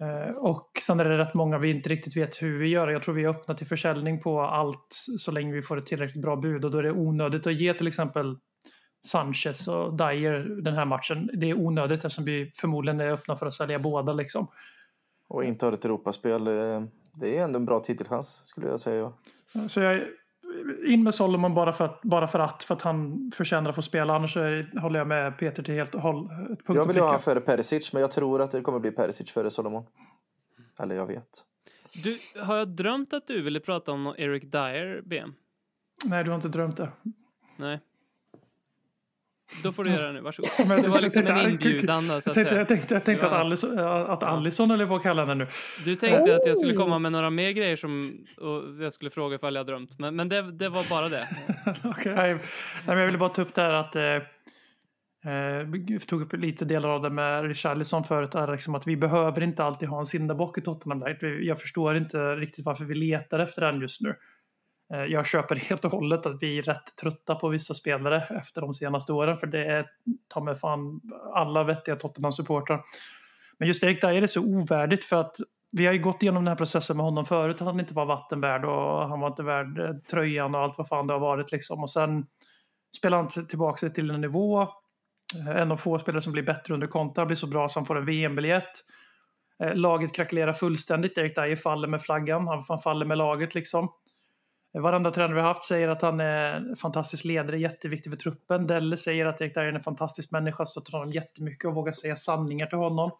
Speaker 2: Eh, Och sen är det rätt många vi inte riktigt vet hur vi gör. Jag tror vi är öppna till försäljning på allt så länge vi får ett tillräckligt bra bud. Och då är det onödigt att ge till exempel Sanchez och Dyer den här matchen. Det är onödigt eftersom vi förmodligen är öppna för att sälja båda. Liksom.
Speaker 3: Och inte har ett Europaspel. eh, Det är ändå en bra titelchans skulle jag säga.
Speaker 2: Så jag in med Solomon bara för att, bara för att, för att han förtjänar att få spela. Annars är, håller jag med Peter till helt håll, ett punkt
Speaker 3: Jag vill ha han före Perisic, men jag tror att det kommer bli Perisic före Solomon. Eller jag vet.
Speaker 1: Du, har jag drömt att du ville prata om Eric Dyer, BM?
Speaker 2: Nej, du har inte drömt det.
Speaker 1: Nej. Då får du göra det nu, varsågod.
Speaker 2: Men
Speaker 1: Det var liksom en inbjudan då, så att
Speaker 2: tänkte, jag tänkte, jag tänkte att, Allison, att Allison höll på att kalla henne nu.
Speaker 1: Du tänkte att jag skulle komma med några mer grejer som och jag skulle fråga ifall jag drömt. Men, men det, det var bara det.
Speaker 2: Nej, men jag ville bara ta upp det här att eh, eh, vi tog upp lite delar av det med Richarlison förut. Är liksom att vi behöver inte alltid ha en syndabock i Tottenham. Där. Jag förstår inte riktigt varför vi letar efter den just nu. Eh, jag köper helt och hållet att vi är rätt trötta på vissa spelare efter de senaste åren. För det är ta mig fan alla vettiga Tottenham-supportrar. Men just Erik Dyer är så ovärdigt för att vi har ju gått igenom den här processen med honom förut. Att han inte var vattenvärd och han var inte värd eh, tröjan och allt vad fan det har varit. Liksom. Och sen spelar han tillbaka sig till en nivå. Eh, en av få spelare som blir bättre under kontra blir så bra så han får en VM-biljett. Laget krackelerar fullständigt. Erik Dyer faller med flaggan. Han faller med laget liksom. Varenda tränare vi har haft säger att han är en fantastisk ledare, jätteviktig för truppen. Delle säger att Erik Dyer är en fantastisk människa, stöttar honom jättemycket och vågar säga sanningar till honom.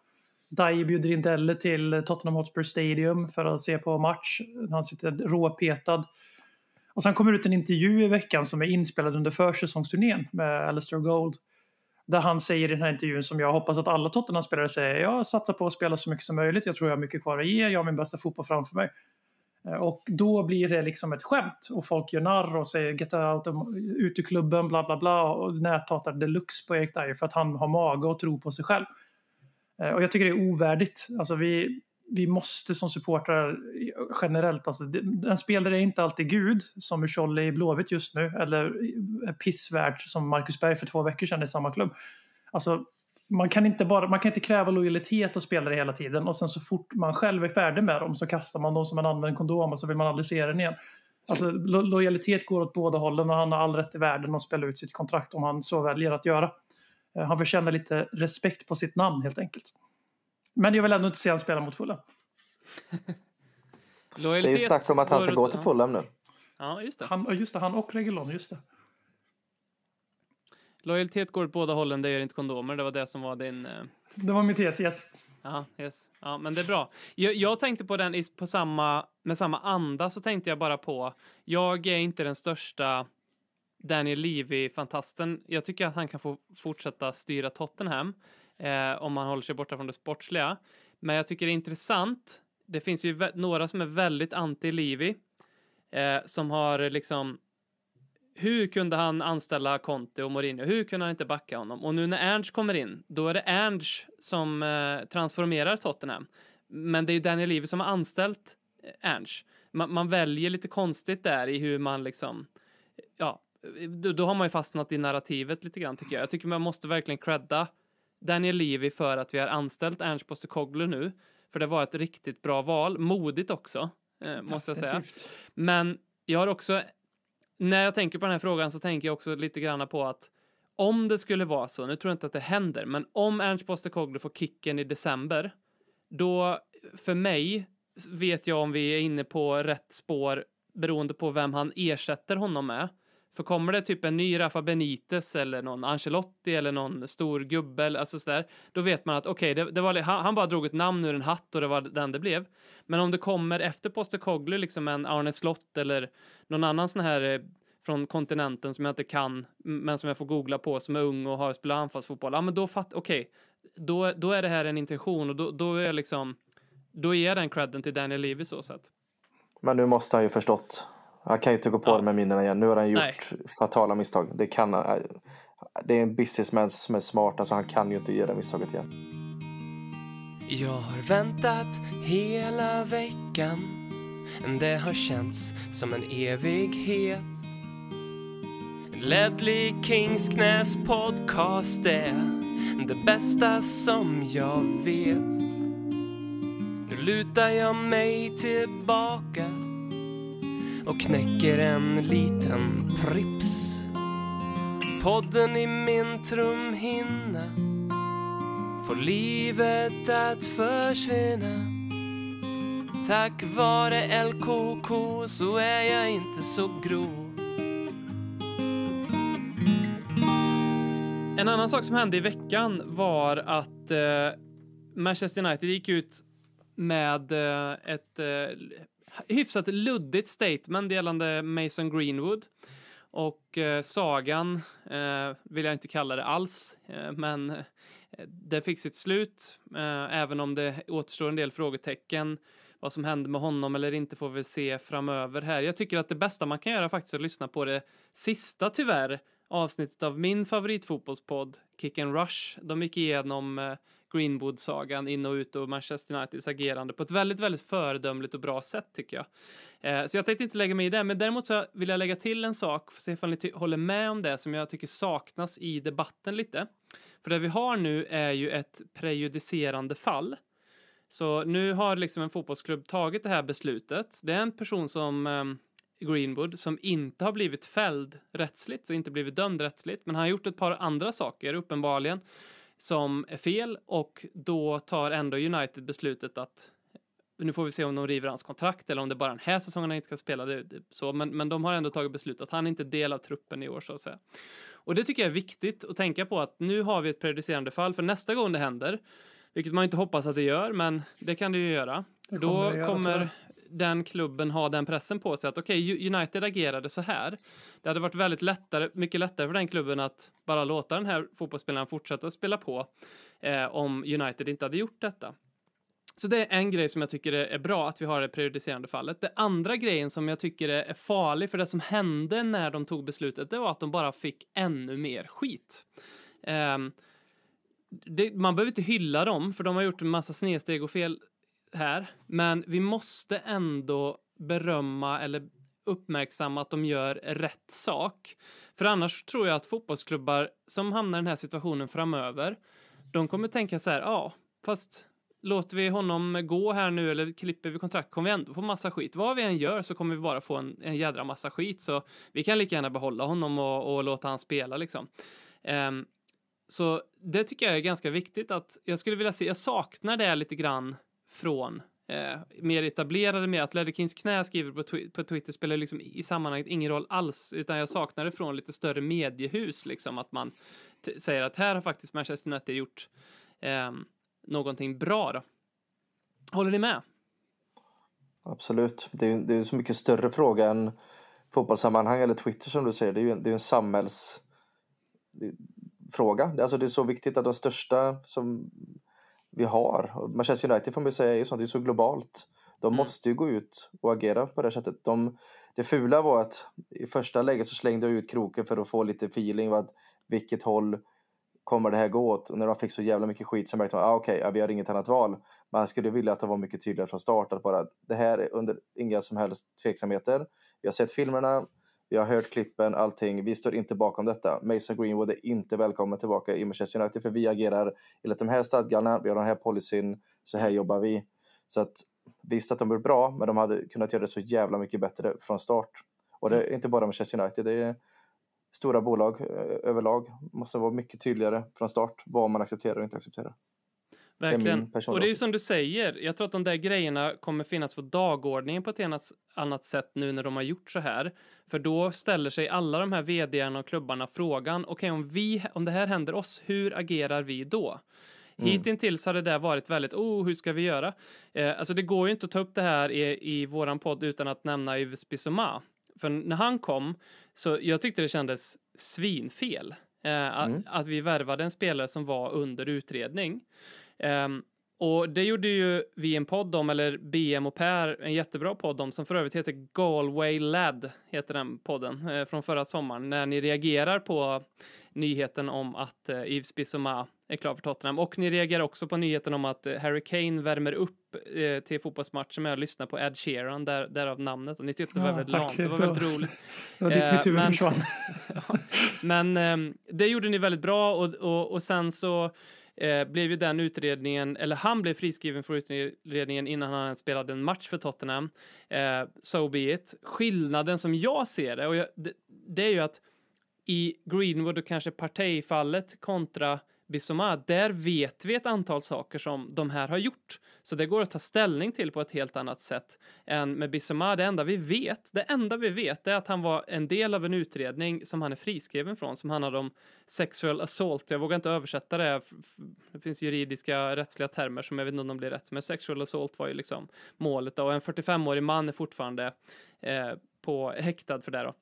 Speaker 2: Dyer bjuder in Delle till Tottenham Hotspur Stadium för att se på match. Han sitter råpetad. Och sen kommer ut en intervju i veckan som är inspelad under försäsongsturnén med Alistair Gold. Där han säger i den här intervjun som jag hoppas att alla Tottenham-spelare säger. Jag satsar på att spela så mycket som möjligt. Jag tror jag har mycket kvar att ge. Jag har min bästa fotboll framför mig. Eh, och då blir det liksom ett skämt och folk gör narr och säger get out, ut ur klubben, bla bla bla och näthatar deluxe på Erik Dyer för att han har mage och tro på sig själv. Eh, och jag tycker det är ovärdigt. Alltså vi, vi måste som supportrar generellt, alltså, en spelare är inte alltid gud som Ucholle i Blåvitt just nu eller eh, pissvärd som Marcus Berg för två veckor sedan i samma klubb. Alltså, man kan, inte bara, man kan inte kräva lojalitet av spelare hela tiden och sen så fort man själv är färdig med dem så kastar man dem som en använd kondom och så vill man aldrig se den igen. Alltså, lo lojalitet går åt båda hållen och han har all rätt i världen att spela ut sitt kontrakt om han så väljer att göra. Eh, Han förtjänar lite respekt på sitt namn helt enkelt. Men jag vill ändå inte se han spela mot Fulham.
Speaker 3: Det är ju snack om att han ska gå till Fulham nu.
Speaker 1: Ja, just det.
Speaker 2: Han, just det, han och Regulon, just det.
Speaker 1: Lojalitet går åt båda hållen, det gör inte kondomer. Det var det som var din... eh,
Speaker 2: Det var min tes, yes.
Speaker 1: Ja, yes. ja, men det är bra. Jag, jag tänkte på den i, på samma, med samma anda så tänkte jag bara på, jag är inte den största Daniel Levy-fantasten. Jag tycker att han kan få fortsätta styra Tottenham eh, om han håller sig borta från det sportsliga. Men jag tycker det är intressant. Det finns ju några som är väldigt anti-Levy eh, som har liksom hur kunde han anställa Conte och Mourinho? Hur kunde han inte backa honom? Och nu när Ernst kommer in, då är det Ernst som eh, transformerar Tottenham. Men det är ju Daniel Levy som har anställt eh, Ernst. Man, man väljer lite konstigt där i hur man liksom, ja, då, då har man ju fastnat i narrativet lite grann tycker jag. Jag tycker man måste verkligen credda Daniel Levy för att vi har anställt Ernst Postecoglou nu. För det var ett riktigt bra val, modigt också, eh, måste jag säga. Men jag har också, när jag tänker på den här frågan så tänker jag också lite grann på att om det skulle vara så, nu tror jag inte att det händer, men om Ernst Postecoglou får kicken i december, då för mig vet jag om vi är inne på rätt spår beroende på vem han ersätter honom med. För kommer det typ en ny Rafa Benitez eller någon Ancelotti eller någon stor gubbe, alltså sådär, då vet man att okej, det, det var, han, han bara drog ett namn ur en hatt och det var den det blev. Men om det kommer efter Postecoglou liksom en Arne Slott eller någon annan sån här eh, från kontinenten som jag inte kan, men som jag får googla på, som är ung och har spelat anfallsfotboll, ja men då fattar, okej, då, då är det här en intention och då, då är jag liksom, då ger jag den credden till Daniel Levy så sätt.
Speaker 3: Men nu måste han ju förstått. Han kan ju inte gå på
Speaker 1: Ja.
Speaker 3: det med minnena igen. Nu har han gjort
Speaker 1: Nej.
Speaker 3: fatala misstag. Det kan han. det är en businessman som är smart, alltså han kan ju inte göra misstaget igen.
Speaker 1: Jag har väntat hela veckan Det har känts som en evighet Ledley Kings knäs podcast är det bästa som jag vet Nu lutar jag mig tillbaka och knäcker en liten Prips. Podden i min trumhinna får livet att försvinna. Tack vare LKK så är jag inte så grov En annan sak som hände i veckan var att eh, Manchester United gick ut med eh, ett eh, hyfsat luddigt statement gällande Mason Greenwood. Och eh, sagan eh, vill jag inte kalla det alls, eh, men eh, det fick sitt slut, eh, även om det återstår en del frågetecken. Vad som hände med honom eller inte får vi se framöver här. Jag tycker att det bästa man kan göra faktiskt är att lyssna på det sista tyvärr avsnittet av min favoritfotbollspodd Kick and Rush. De gick igenom eh, Greenwood-sagan in och ut och Manchester Uniteds agerande på ett väldigt, väldigt föredömligt och bra sätt tycker jag. Eh, så jag tänkte inte lägga mig i det, men däremot så vill jag lägga till en sak, för att se ifall ni håller med om det som jag tycker saknas i debatten lite. För det vi har nu är ju ett prejudicerande fall. Så nu har liksom en fotbollsklubb tagit det här beslutet. Det är en person som eh, Greenwood som inte har blivit fälld rättsligt och inte blivit dömd rättsligt, men han har gjort ett par andra saker uppenbarligen som är fel och då tar ändå United beslutet att nu får vi se om de river hans kontrakt eller om det bara är den här säsongen han inte ska spela. Det, det, så, men, men de har ändå tagit beslut att han inte är del av truppen i år så att säga. Och det tycker jag är viktigt att tänka på att nu har vi ett prejudicerande fall för nästa gång det händer, vilket man inte hoppas att det gör, men det kan det ju göra.
Speaker 2: Det
Speaker 1: Då
Speaker 2: kommer det göra,
Speaker 1: kommer den klubben ha den pressen på sig att okej, United agerade så här. Det hade varit väldigt lättare, mycket lättare för den klubben att bara låta den här fotbollsspelaren fortsätta spela på eh, om United inte hade gjort detta. Så det är en grej som jag tycker är bra att vi har det prejudicerande fallet. Det andra grejen som jag tycker är farlig för det som hände när de tog beslutet, det var att de bara fick ännu mer skit. Eh, det, man behöver inte hylla dem, för de har gjort en massa snedsteg och fel här, men vi måste ändå berömma eller uppmärksamma att de gör rätt sak. För annars tror jag att fotbollsklubbar som hamnar i den här situationen framöver, de kommer tänka så här, ja, fast låter vi honom gå här nu eller klipper vi kontrakt kommer vi ändå få massa skit. Vad vi än gör så kommer vi bara få en, en jädra massa skit, så vi kan lika gärna behålla honom och, och låta han spela liksom. Um, så det tycker jag är ganska viktigt att jag skulle vilja se, jag saknar det lite grann från eh, mer etablerade med att Ledderkins knä skriver på, twi- på Twitter spelar liksom i sammanhanget ingen roll alls, utan jag saknar det från lite större mediehus, liksom att man säger att här har faktiskt Manchester United gjort eh, någonting bra då. Håller ni med?
Speaker 3: Absolut. Det är ju det är så mycket större fråga än fotbollssammanhang eller Twitter som du säger. Det är ju en, det är en samhällsfråga. Det- Alltså det är så viktigt att de största som vi har, Manchester United får man ju säga är ju sånt, det är så globalt. De
Speaker 1: Mm.
Speaker 3: måste ju gå ut och agera på det sättet. De, det fula var att i första läget så slängde jag ut kroken för att få lite feeling vad vilket håll kommer det här gå åt? Och när de fick så jävla mycket skit så märkte man, ah, okej, ja, vi har inget annat val. Man skulle vilja att de var mycket tydligare från start, att bara, det här är under inga som helst tveksamheter. Vi har sett filmerna, vi har hört klippen, allting. Vi står inte bakom detta. Mason Greenwood är inte välkommen tillbaka i Manchester United, för vi agerar enligt de här stadgarna, vi har den här policyn, så här jobbar vi. Så att visst att de är bra, men de hade kunnat göra det så jävla mycket bättre från start. Och det är inte bara Manchester United, det är stora bolag eh, överlag måste vara mycket tydligare från start vad man accepterar och inte accepterar.
Speaker 1: Verkligen. Och det är ju som du säger, jag tror att de där grejerna kommer finnas på dagordningen på ett annat, annat sätt nu när de har gjort så här. För då ställer sig alla de här vdarna och klubbarna frågan, okej om, vi, om det här händer oss, hur agerar vi då?
Speaker 3: Mm.
Speaker 1: Hittills har det där varit väldigt, oh, hur ska vi göra? Eh, alltså det går ju inte att ta upp det här i, i våran podd utan att nämna Yves Bissouma. För när han kom, så jag tyckte det kändes svinfel. Eh, att,
Speaker 3: Mm.
Speaker 1: att vi värvade en spelare som var under utredning. Ehm, och det gjorde ju vi en podd om, eller BM och Per, en jättebra podd om, som för övrigt heter Galway Lad, heter den podden, eh, från förra sommaren, när ni reagerar på nyheten om att eh, Yves Bissouma är klar för Tottenham. Och ni reagerar också på nyheten om att eh, Harry Kane värmer upp eh, till fotbollsmatchen med att lyssna på Ed Sheeran, där, därav namnet. Och ni tyckte det var
Speaker 2: Ja,
Speaker 1: väldigt
Speaker 2: tack.
Speaker 1: lamt, det var väldigt roligt.
Speaker 2: Det var dit
Speaker 1: Eh,
Speaker 2: mitt huvud
Speaker 1: men-
Speaker 2: försvann.
Speaker 1: Men ehm, det gjorde ni väldigt bra och, och, och sen så eh, blev ju den utredningen, eller han blev friskriven från utredningen innan han spelade en match för Tottenham. Eh, so be it. Skillnaden som jag ser det, och jag, det, det är ju att i Greenwood och kanske Partey-fallet kontra Bissoma, där vet vi ett antal saker som de här har gjort. Så det går att ta ställning till på ett helt annat sätt än med Bissoma. Det enda vi vet, det enda vi vet är att han var en del av en utredning som han är friskriven från, som handlade om sexual assault. Jag vågar inte översätta det. Det finns juridiska rättsliga termer som jag vet inte om de blir rätt, men sexual assault var ju liksom målet då. och en 45-årig man är fortfarande eh, på häktad för det då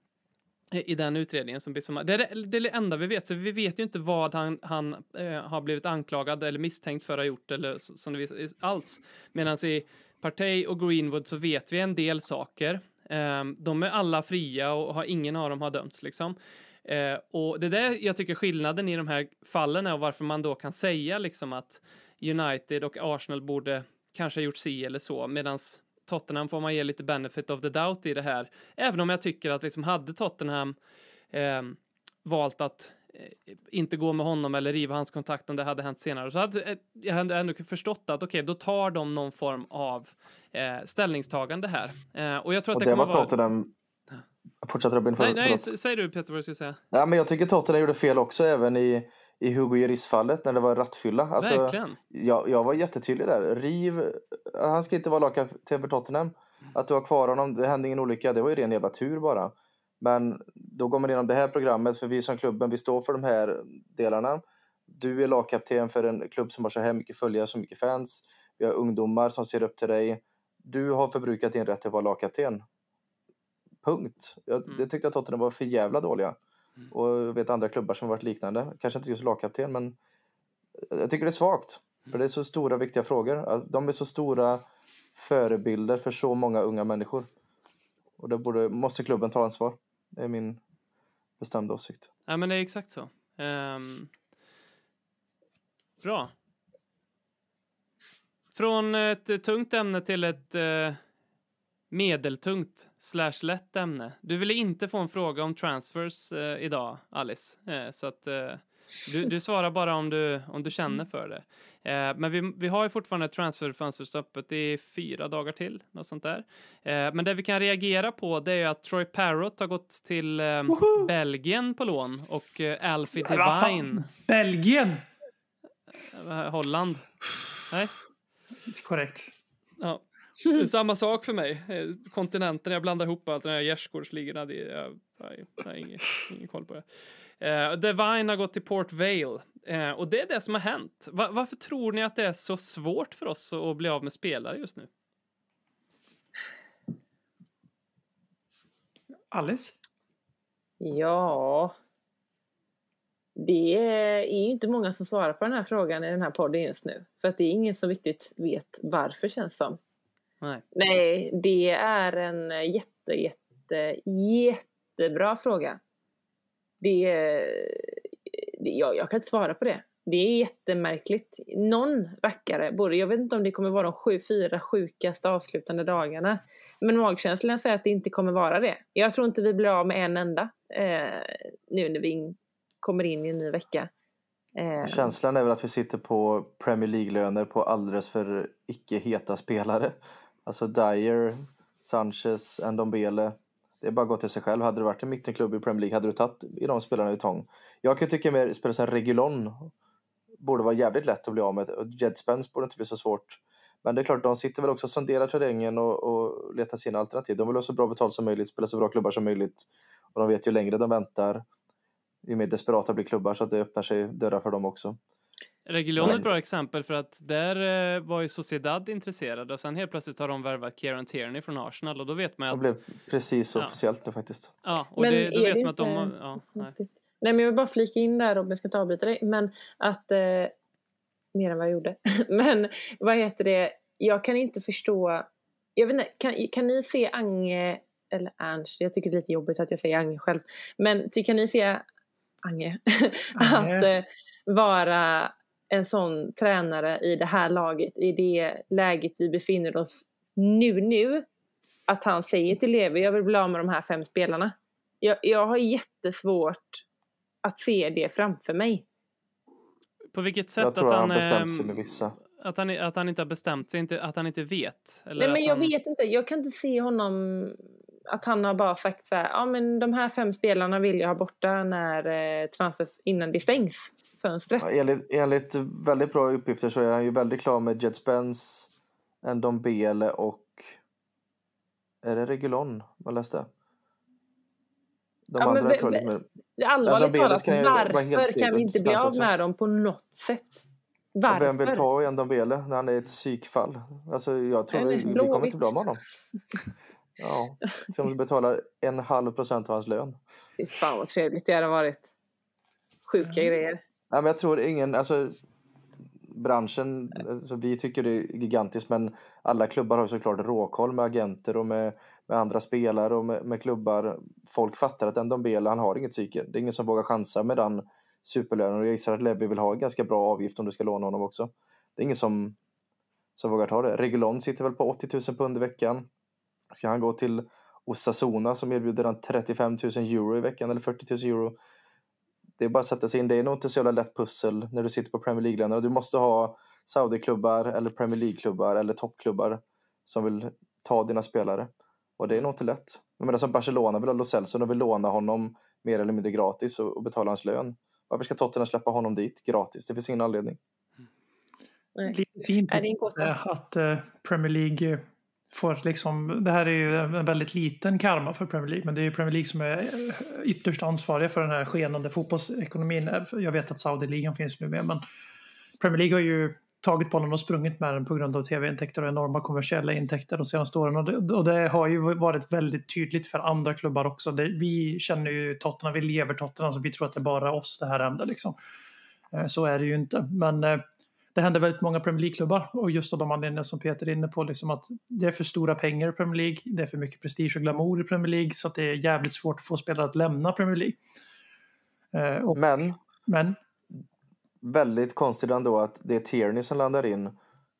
Speaker 1: i den utredningen som Det är det, enda vi vet, så vi vet ju inte vad han, han eh, har blivit anklagad eller misstänkt för att ha gjort eller som det visar, alls. Medan i Partey och Greenwood så vet vi en del saker. Eh, de är alla fria och har, ingen av dem har dömts liksom. Eh, och det är det jag tycker skillnaden i de här fallen är och varför man då kan säga liksom att United och Arsenal borde kanske ha gjort si eller så, medans Tottenham får man ge lite benefit of the doubt i det här. Även om jag tycker att liksom hade Tottenham eh, valt att eh, inte gå med honom eller riva hans kontakt om det hade hänt senare så hade eh, jag hade ändå förstått att okej, då tar de någon form av eh, ställningstagande här. Eh, och jag tror att
Speaker 3: Och
Speaker 1: det,
Speaker 3: det
Speaker 1: kommer
Speaker 3: var
Speaker 1: vara...
Speaker 3: Tottenham... Fortsätt Robin.
Speaker 1: Nej,
Speaker 3: För,
Speaker 1: nej, s- säg du Peter vad du skulle säga.
Speaker 3: Ja, men jag tycker Tottenham gjorde fel också även i, i Hugo Lloris-fallet när det var rattfylla. Alltså,
Speaker 1: Verkligen.
Speaker 3: jag, jag var jättetydlig där. Riv, han ska inte vara lagkapten för Tottenham. Att du har kvar honom, det hände ingen olycka, det var ju ren jävla tur bara. Men då går man igenom det här programmet, för vi som klubben, vi står för de här delarna. Du är lagkapten för en klubb som har så här mycket följare, så mycket fans. Vi har ungdomar som ser upp till dig. Du har förbrukat din rätt att vara lagkapten. Punkt. Jag,
Speaker 1: Mm.
Speaker 3: Det tyckte jag Tottenham var för jävla dåliga. Och jag vet andra klubbar som varit liknande. Kanske inte just lagkapten, men jag tycker det är svagt. För det är så stora viktiga frågor. De är så stora förebilder för så många unga människor. Och det borde, måste klubben ta ansvar. Det är min bestämda åsikt.
Speaker 1: Ja, men det är exakt så. Ehm, bra. Från ett eh, tungt ämne till ett eh, medeltungt slash lätt ämne. Du ville inte få en fråga om transfers eh, idag, Alice. Eh, så att eh, du, du svarar bara om du, om du känner för det. Eh, men vi, vi har ju fortfarande ett transferfönster öppet i fyra dagar till, något sånt där. Eh, men det vi kan reagera på det är att Troy Parrott har gått till eh, Belgien på lån och eh, Alfie Devine,
Speaker 2: Belgien!
Speaker 1: Holland. Nej,
Speaker 2: Korrekt.
Speaker 1: ja. Det är samma sak för mig. Eh, Kontinenten, jag blandar ihop allt. Den här gärdsgårdsligorna, det jag, jag, jag har ingen, ingen koll på det. Eh, Devine har gått till Port Vale eh, och det är det som har hänt. Va, varför tror ni att det är så svårt för oss att bli av med spelare just nu?
Speaker 2: Alice?
Speaker 4: Ja. Det är ju inte många som svarar på den här frågan i den här podden just nu. För att det är ingen som riktigt vet varför känns som.
Speaker 1: Nej.
Speaker 4: Nej, det är en jätte, jätte, jättebra fråga. Det det, jag, jag kan inte svara på det. Det är jättemärkligt. Någon rackare, både, jag vet inte om det kommer vara de sju, fyra sjukaste avslutande dagarna. Men magkänslan säger att det inte kommer vara det. Jag tror inte vi blir av med en enda eh, nu när vi in, kommer in i en ny vecka. Eh,
Speaker 3: Känslan är väl att vi sitter på Premier League-löner på alldeles för icke heta spelare. Alltså Dyer, Sanchez, Ndombele. Det är bara gått till sig själv. Hade det varit en mittenklubb i Premier League hade du tagit i de spelarna i tång. Jag kan tycka mer spelare som Regulon borde vara jävligt lätt att bli av med. Och Jed Spence borde inte bli så svårt. Men det är klart, de sitter väl också och sonderar terrängen och, och letar sina alternativ. De vill ha så bra betalt som möjligt, spela så bra klubbar som möjligt. Och de vet ju längre de väntar, ju mer desperata blir klubbar så att det öppnar sig dörrar för dem också.
Speaker 1: Regulon är ett bra exempel för att där eh, var ju Sociedad intresserade och sen helt plötsligt har de värvat Kieran Tierney från Arsenal och då vet man ju att...
Speaker 3: blev precis
Speaker 1: Ja.
Speaker 3: officiellt nu faktiskt.
Speaker 1: Ja, och
Speaker 4: Men
Speaker 1: det, då vet
Speaker 4: det
Speaker 1: man att de... Ja, nej.
Speaker 4: Nej men jag vill bara flika in där Robin, jag ska inte avbryta dig. Men att... Eh, mer än vad jag gjorde. men vad heter det? Jag kan inte förstå... Jag vet inte, kan, kan ni se Ange... Eller Ernst, jag tycker det är lite jobbigt att jag säger Ange själv. Men kan ni se Ange,
Speaker 2: Ange.
Speaker 4: att eh, vara en sån tränare i det här laget, i det läget vi befinner oss nu nu. Att han säger till Levi, jag vill bli av med de här fem spelarna. Jag, jag har jättesvårt att se det framför mig.
Speaker 1: På vilket sätt
Speaker 3: Jag tror
Speaker 1: att
Speaker 3: han
Speaker 1: han,
Speaker 3: bestämt sig
Speaker 1: ehm,
Speaker 3: med vissa.
Speaker 1: att, han, att han inte har bestämt sig, inte, att han inte vet? Eller
Speaker 4: Nej men jag
Speaker 1: han,
Speaker 4: vet inte, jag kan inte se honom att han har bara sagt så här, ja men de här fem spelarna vill jag ha borta när eh, transfer, innan det stängs fönstret.
Speaker 3: Ja, enligt, enligt väldigt bra uppgifter så är han ju väldigt klar med Jet Spence, Ndombele och... Är det Regulon man läste? De
Speaker 4: Ja, men
Speaker 3: andra
Speaker 4: ve-
Speaker 3: tror jag lite mer...
Speaker 4: Allvarligt
Speaker 3: Ndombele
Speaker 4: talat,
Speaker 3: helt
Speaker 4: varför kan vi inte bli av med dem på något sätt? Varför?
Speaker 3: Vem vill ta Ndombele när han är ett psykfall? Alltså jag tror vi, vi kommer inte bli av med honom. Ja, de betalar en halv procent av hans lön.
Speaker 4: Fy fan vad trevligt det hade varit. Sjuka grejer.
Speaker 3: Nej, men jag tror ingen, alltså branschen, alltså, vi tycker det är gigantiskt men alla klubbar har såklart råkoll med agenter och med, med andra spelare och med, med klubbar. Folk fattar att Ndombele, han har inget psyke. Det är ingen som vågar chansa med den superlönen och jag gissar att Levi vill ha en ganska bra avgift om du ska låna honom också. Det är ingen som, som vågar ta det. Regulon sitter väl på 80 000 pund i veckan. Ska han gå till Osasuna som erbjuder han 35 000 euro i veckan eller 40 000 euro det är bara att sätta sig in. Det är nog inte så jävla lätt pussel när du sitter på Premier League-löner. Du måste ha Saudi-klubbar eller Premier League-klubbar eller toppklubbar som vill ta dina spelare. Och det är nog inte lätt. Jag menar som Barcelona vill ha Lo Celso, de vill låna honom mer eller mindre gratis och, och betala hans lön. Varför ska Tottenham släppa honom dit gratis? Det finns ingen anledning.
Speaker 4: Nej.
Speaker 2: Lite fint
Speaker 4: Är det en gåta?
Speaker 2: eh, att eh, Premier League får liksom, det här är ju en väldigt liten karma för Premier League, men det är ju Premier League som är ytterst ansvariga för den här skenande fotbollsekonomin. Jag vet att Saudi-ligan finns nu med, men Premier League har ju tagit bollen och sprungit med den på grund av tv-intäkter och enorma kommersiella intäkter de senaste åren. Och det, och det har ju varit väldigt tydligt för andra klubbar också. Det, vi känner ju Tottenham, vi lever Tottenham, så vi tror att det är bara oss det här händer. Liksom. Eh, så är det ju inte. Men eh, det händer väldigt många Premier League-klubbar och just av de anledningar som Peter är inne på, liksom att det är för stora pengar i Premier League, det är för mycket prestige och glamour i Premier League så att det är jävligt svårt att få spelare att lämna Premier League. Eh, och,
Speaker 3: Men
Speaker 2: men
Speaker 3: väldigt konstigt ändå att det är Tierney som landar in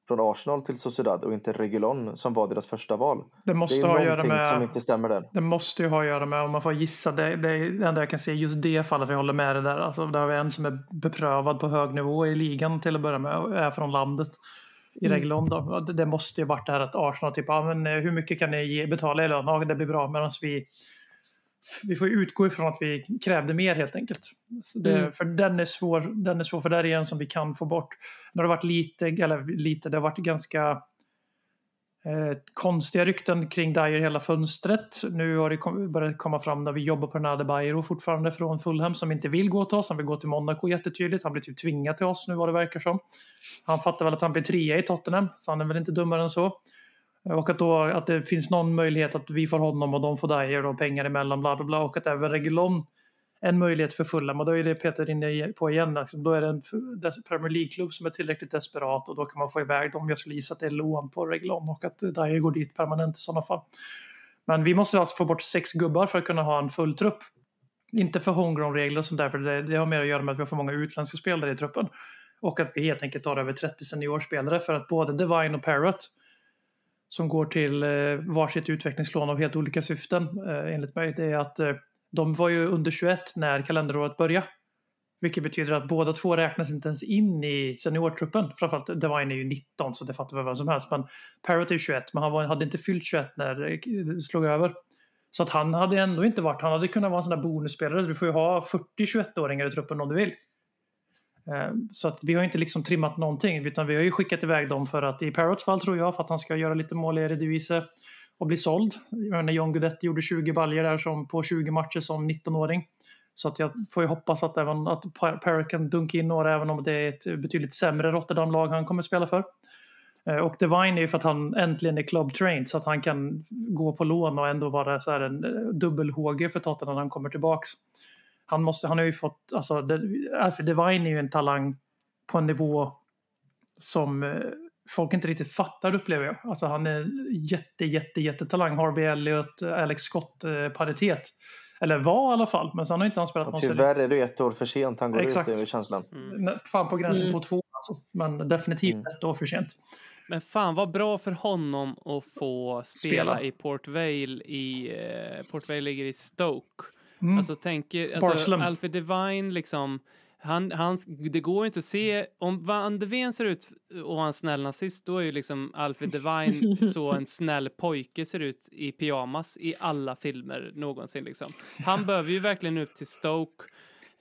Speaker 3: från Arsenal till Sociedad och inte Regulon som var deras första val.
Speaker 2: det
Speaker 3: Det
Speaker 2: måste
Speaker 3: är
Speaker 2: ha att göra
Speaker 3: någonting som
Speaker 2: med
Speaker 3: inte stämmer där.
Speaker 2: Det måste ju ha att göra med, om man får gissa, det, det är det enda jag kan se just det fallet, för jag håller med dig där. Alltså, där har vi en som är beprövad på hög nivå i ligan till att börja med och är från landet. I
Speaker 4: Mm.
Speaker 2: Reglon då. Det, det måste ju varit det här att Arsenal typ, ja, men eh, hur mycket kan ni ge, betala i lön? Ja, det blir bra. Medan vi, vi får utgå ifrån att vi krävde mer helt enkelt. Det,
Speaker 4: Mm.
Speaker 2: För den är, svår, den är svår, för där är en som vi kan få bort. Det har varit lite, eller lite, det har varit ganska eh, konstiga rykten kring Dyer hela fönstret. Nu har det kom, börjat komma fram när vi jobbar på Nade Bairo fortfarande från Fulham som inte vill gå till oss. Han vill gå till Monaco jättetydligt. Han blir typ tvingad till oss nu vad det verkar som. Han fattar väl att han blir trea i Tottenham, så han är väl inte dummare än så. Och att, då, att det finns någon möjlighet att vi får honom och de får Dyer och pengar emellan bla bla bla. Och att även Regulon en möjlighet för Fulham och då är det Peter inne på igen. Liksom. Då är det en Premier League-klubb som är tillräckligt desperat och då kan man få iväg dem. Jag skulle gissa att det är lån på Reglon och att Dyer går dit permanent i sådana fall. Men vi måste alltså få bort sex gubbar för att kunna ha en full trupp. Inte för homegrown-regler och sånt där, för det, det har mer att göra med att vi har för många utländska spelare i truppen. Och att vi helt enkelt har över 30 seniorspelare för att både Divine och Parrot som går till eh, varsitt utvecklingslån av helt olika syften eh, enligt mig. Det är att eh, de var ju under 21 när kalenderåret började. Vilket betyder att båda två räknas inte ens in i seniortruppen. Framförallt Divine är ju 19 så det fattar väl vem som helst. Men Parrot är 21 men han var, hade inte fyllt 21 när det slog över. Så att han hade ändå inte varit, han hade kunnat vara en sån där bonusspelare. Du får ju ha 40 21-åringar i truppen om du vill. Eh, så att vi har inte liksom trimmat någonting utan vi har ju skickat iväg dem för att i Parrots fall tror jag för att han ska göra lite mål i Eredivisie och bli såld. När John Guidetti gjorde 20 baljer där som, på 20 matcher som 19-åring. Så att jag får ju hoppas att, även, att Parrot kan dunka in några även om det är ett betydligt sämre Rotterdam-lag han kommer spela för. Eh, och Divine är ju för att han äntligen är club trained så att han kan gå på lån och ändå vara så här en eh, dubbel-HG för Tottenham när han kommer tillbaks. Han, måste, han har ju fått, alltså Alfred Divine är ju en talang på en nivå som eh, folk inte riktigt fattar upplever jag. Alltså han är jätte, jätte, jättetalang. Harvey Elliot, Alex Scott-paritet. Eller var i alla fall, men sen har inte han spelat
Speaker 3: Och tyvärr är det ett år för sent han går
Speaker 2: Exakt.
Speaker 3: ut, är känslan.
Speaker 2: Nej, Fan på gränsen
Speaker 4: Mm.
Speaker 2: på två alltså. Men definitivt
Speaker 3: Mm.
Speaker 2: ett år för sent.
Speaker 1: Men fan vad bra för honom att få spela,
Speaker 2: Spela.
Speaker 1: i Port Vale i... Eh, Port Vale ligger i Stoke.
Speaker 2: Mm.
Speaker 1: Alltså tänker... Alltså. Alfred Divine liksom... Han, han, det går ju inte att se... Om Van de Ven ser ut och en snäll nazist, då är ju liksom Alfred Divine så en snäll pojke ser ut i pyjamas i alla filmer någonsin liksom. Han behöver ju verkligen upp till Stoke.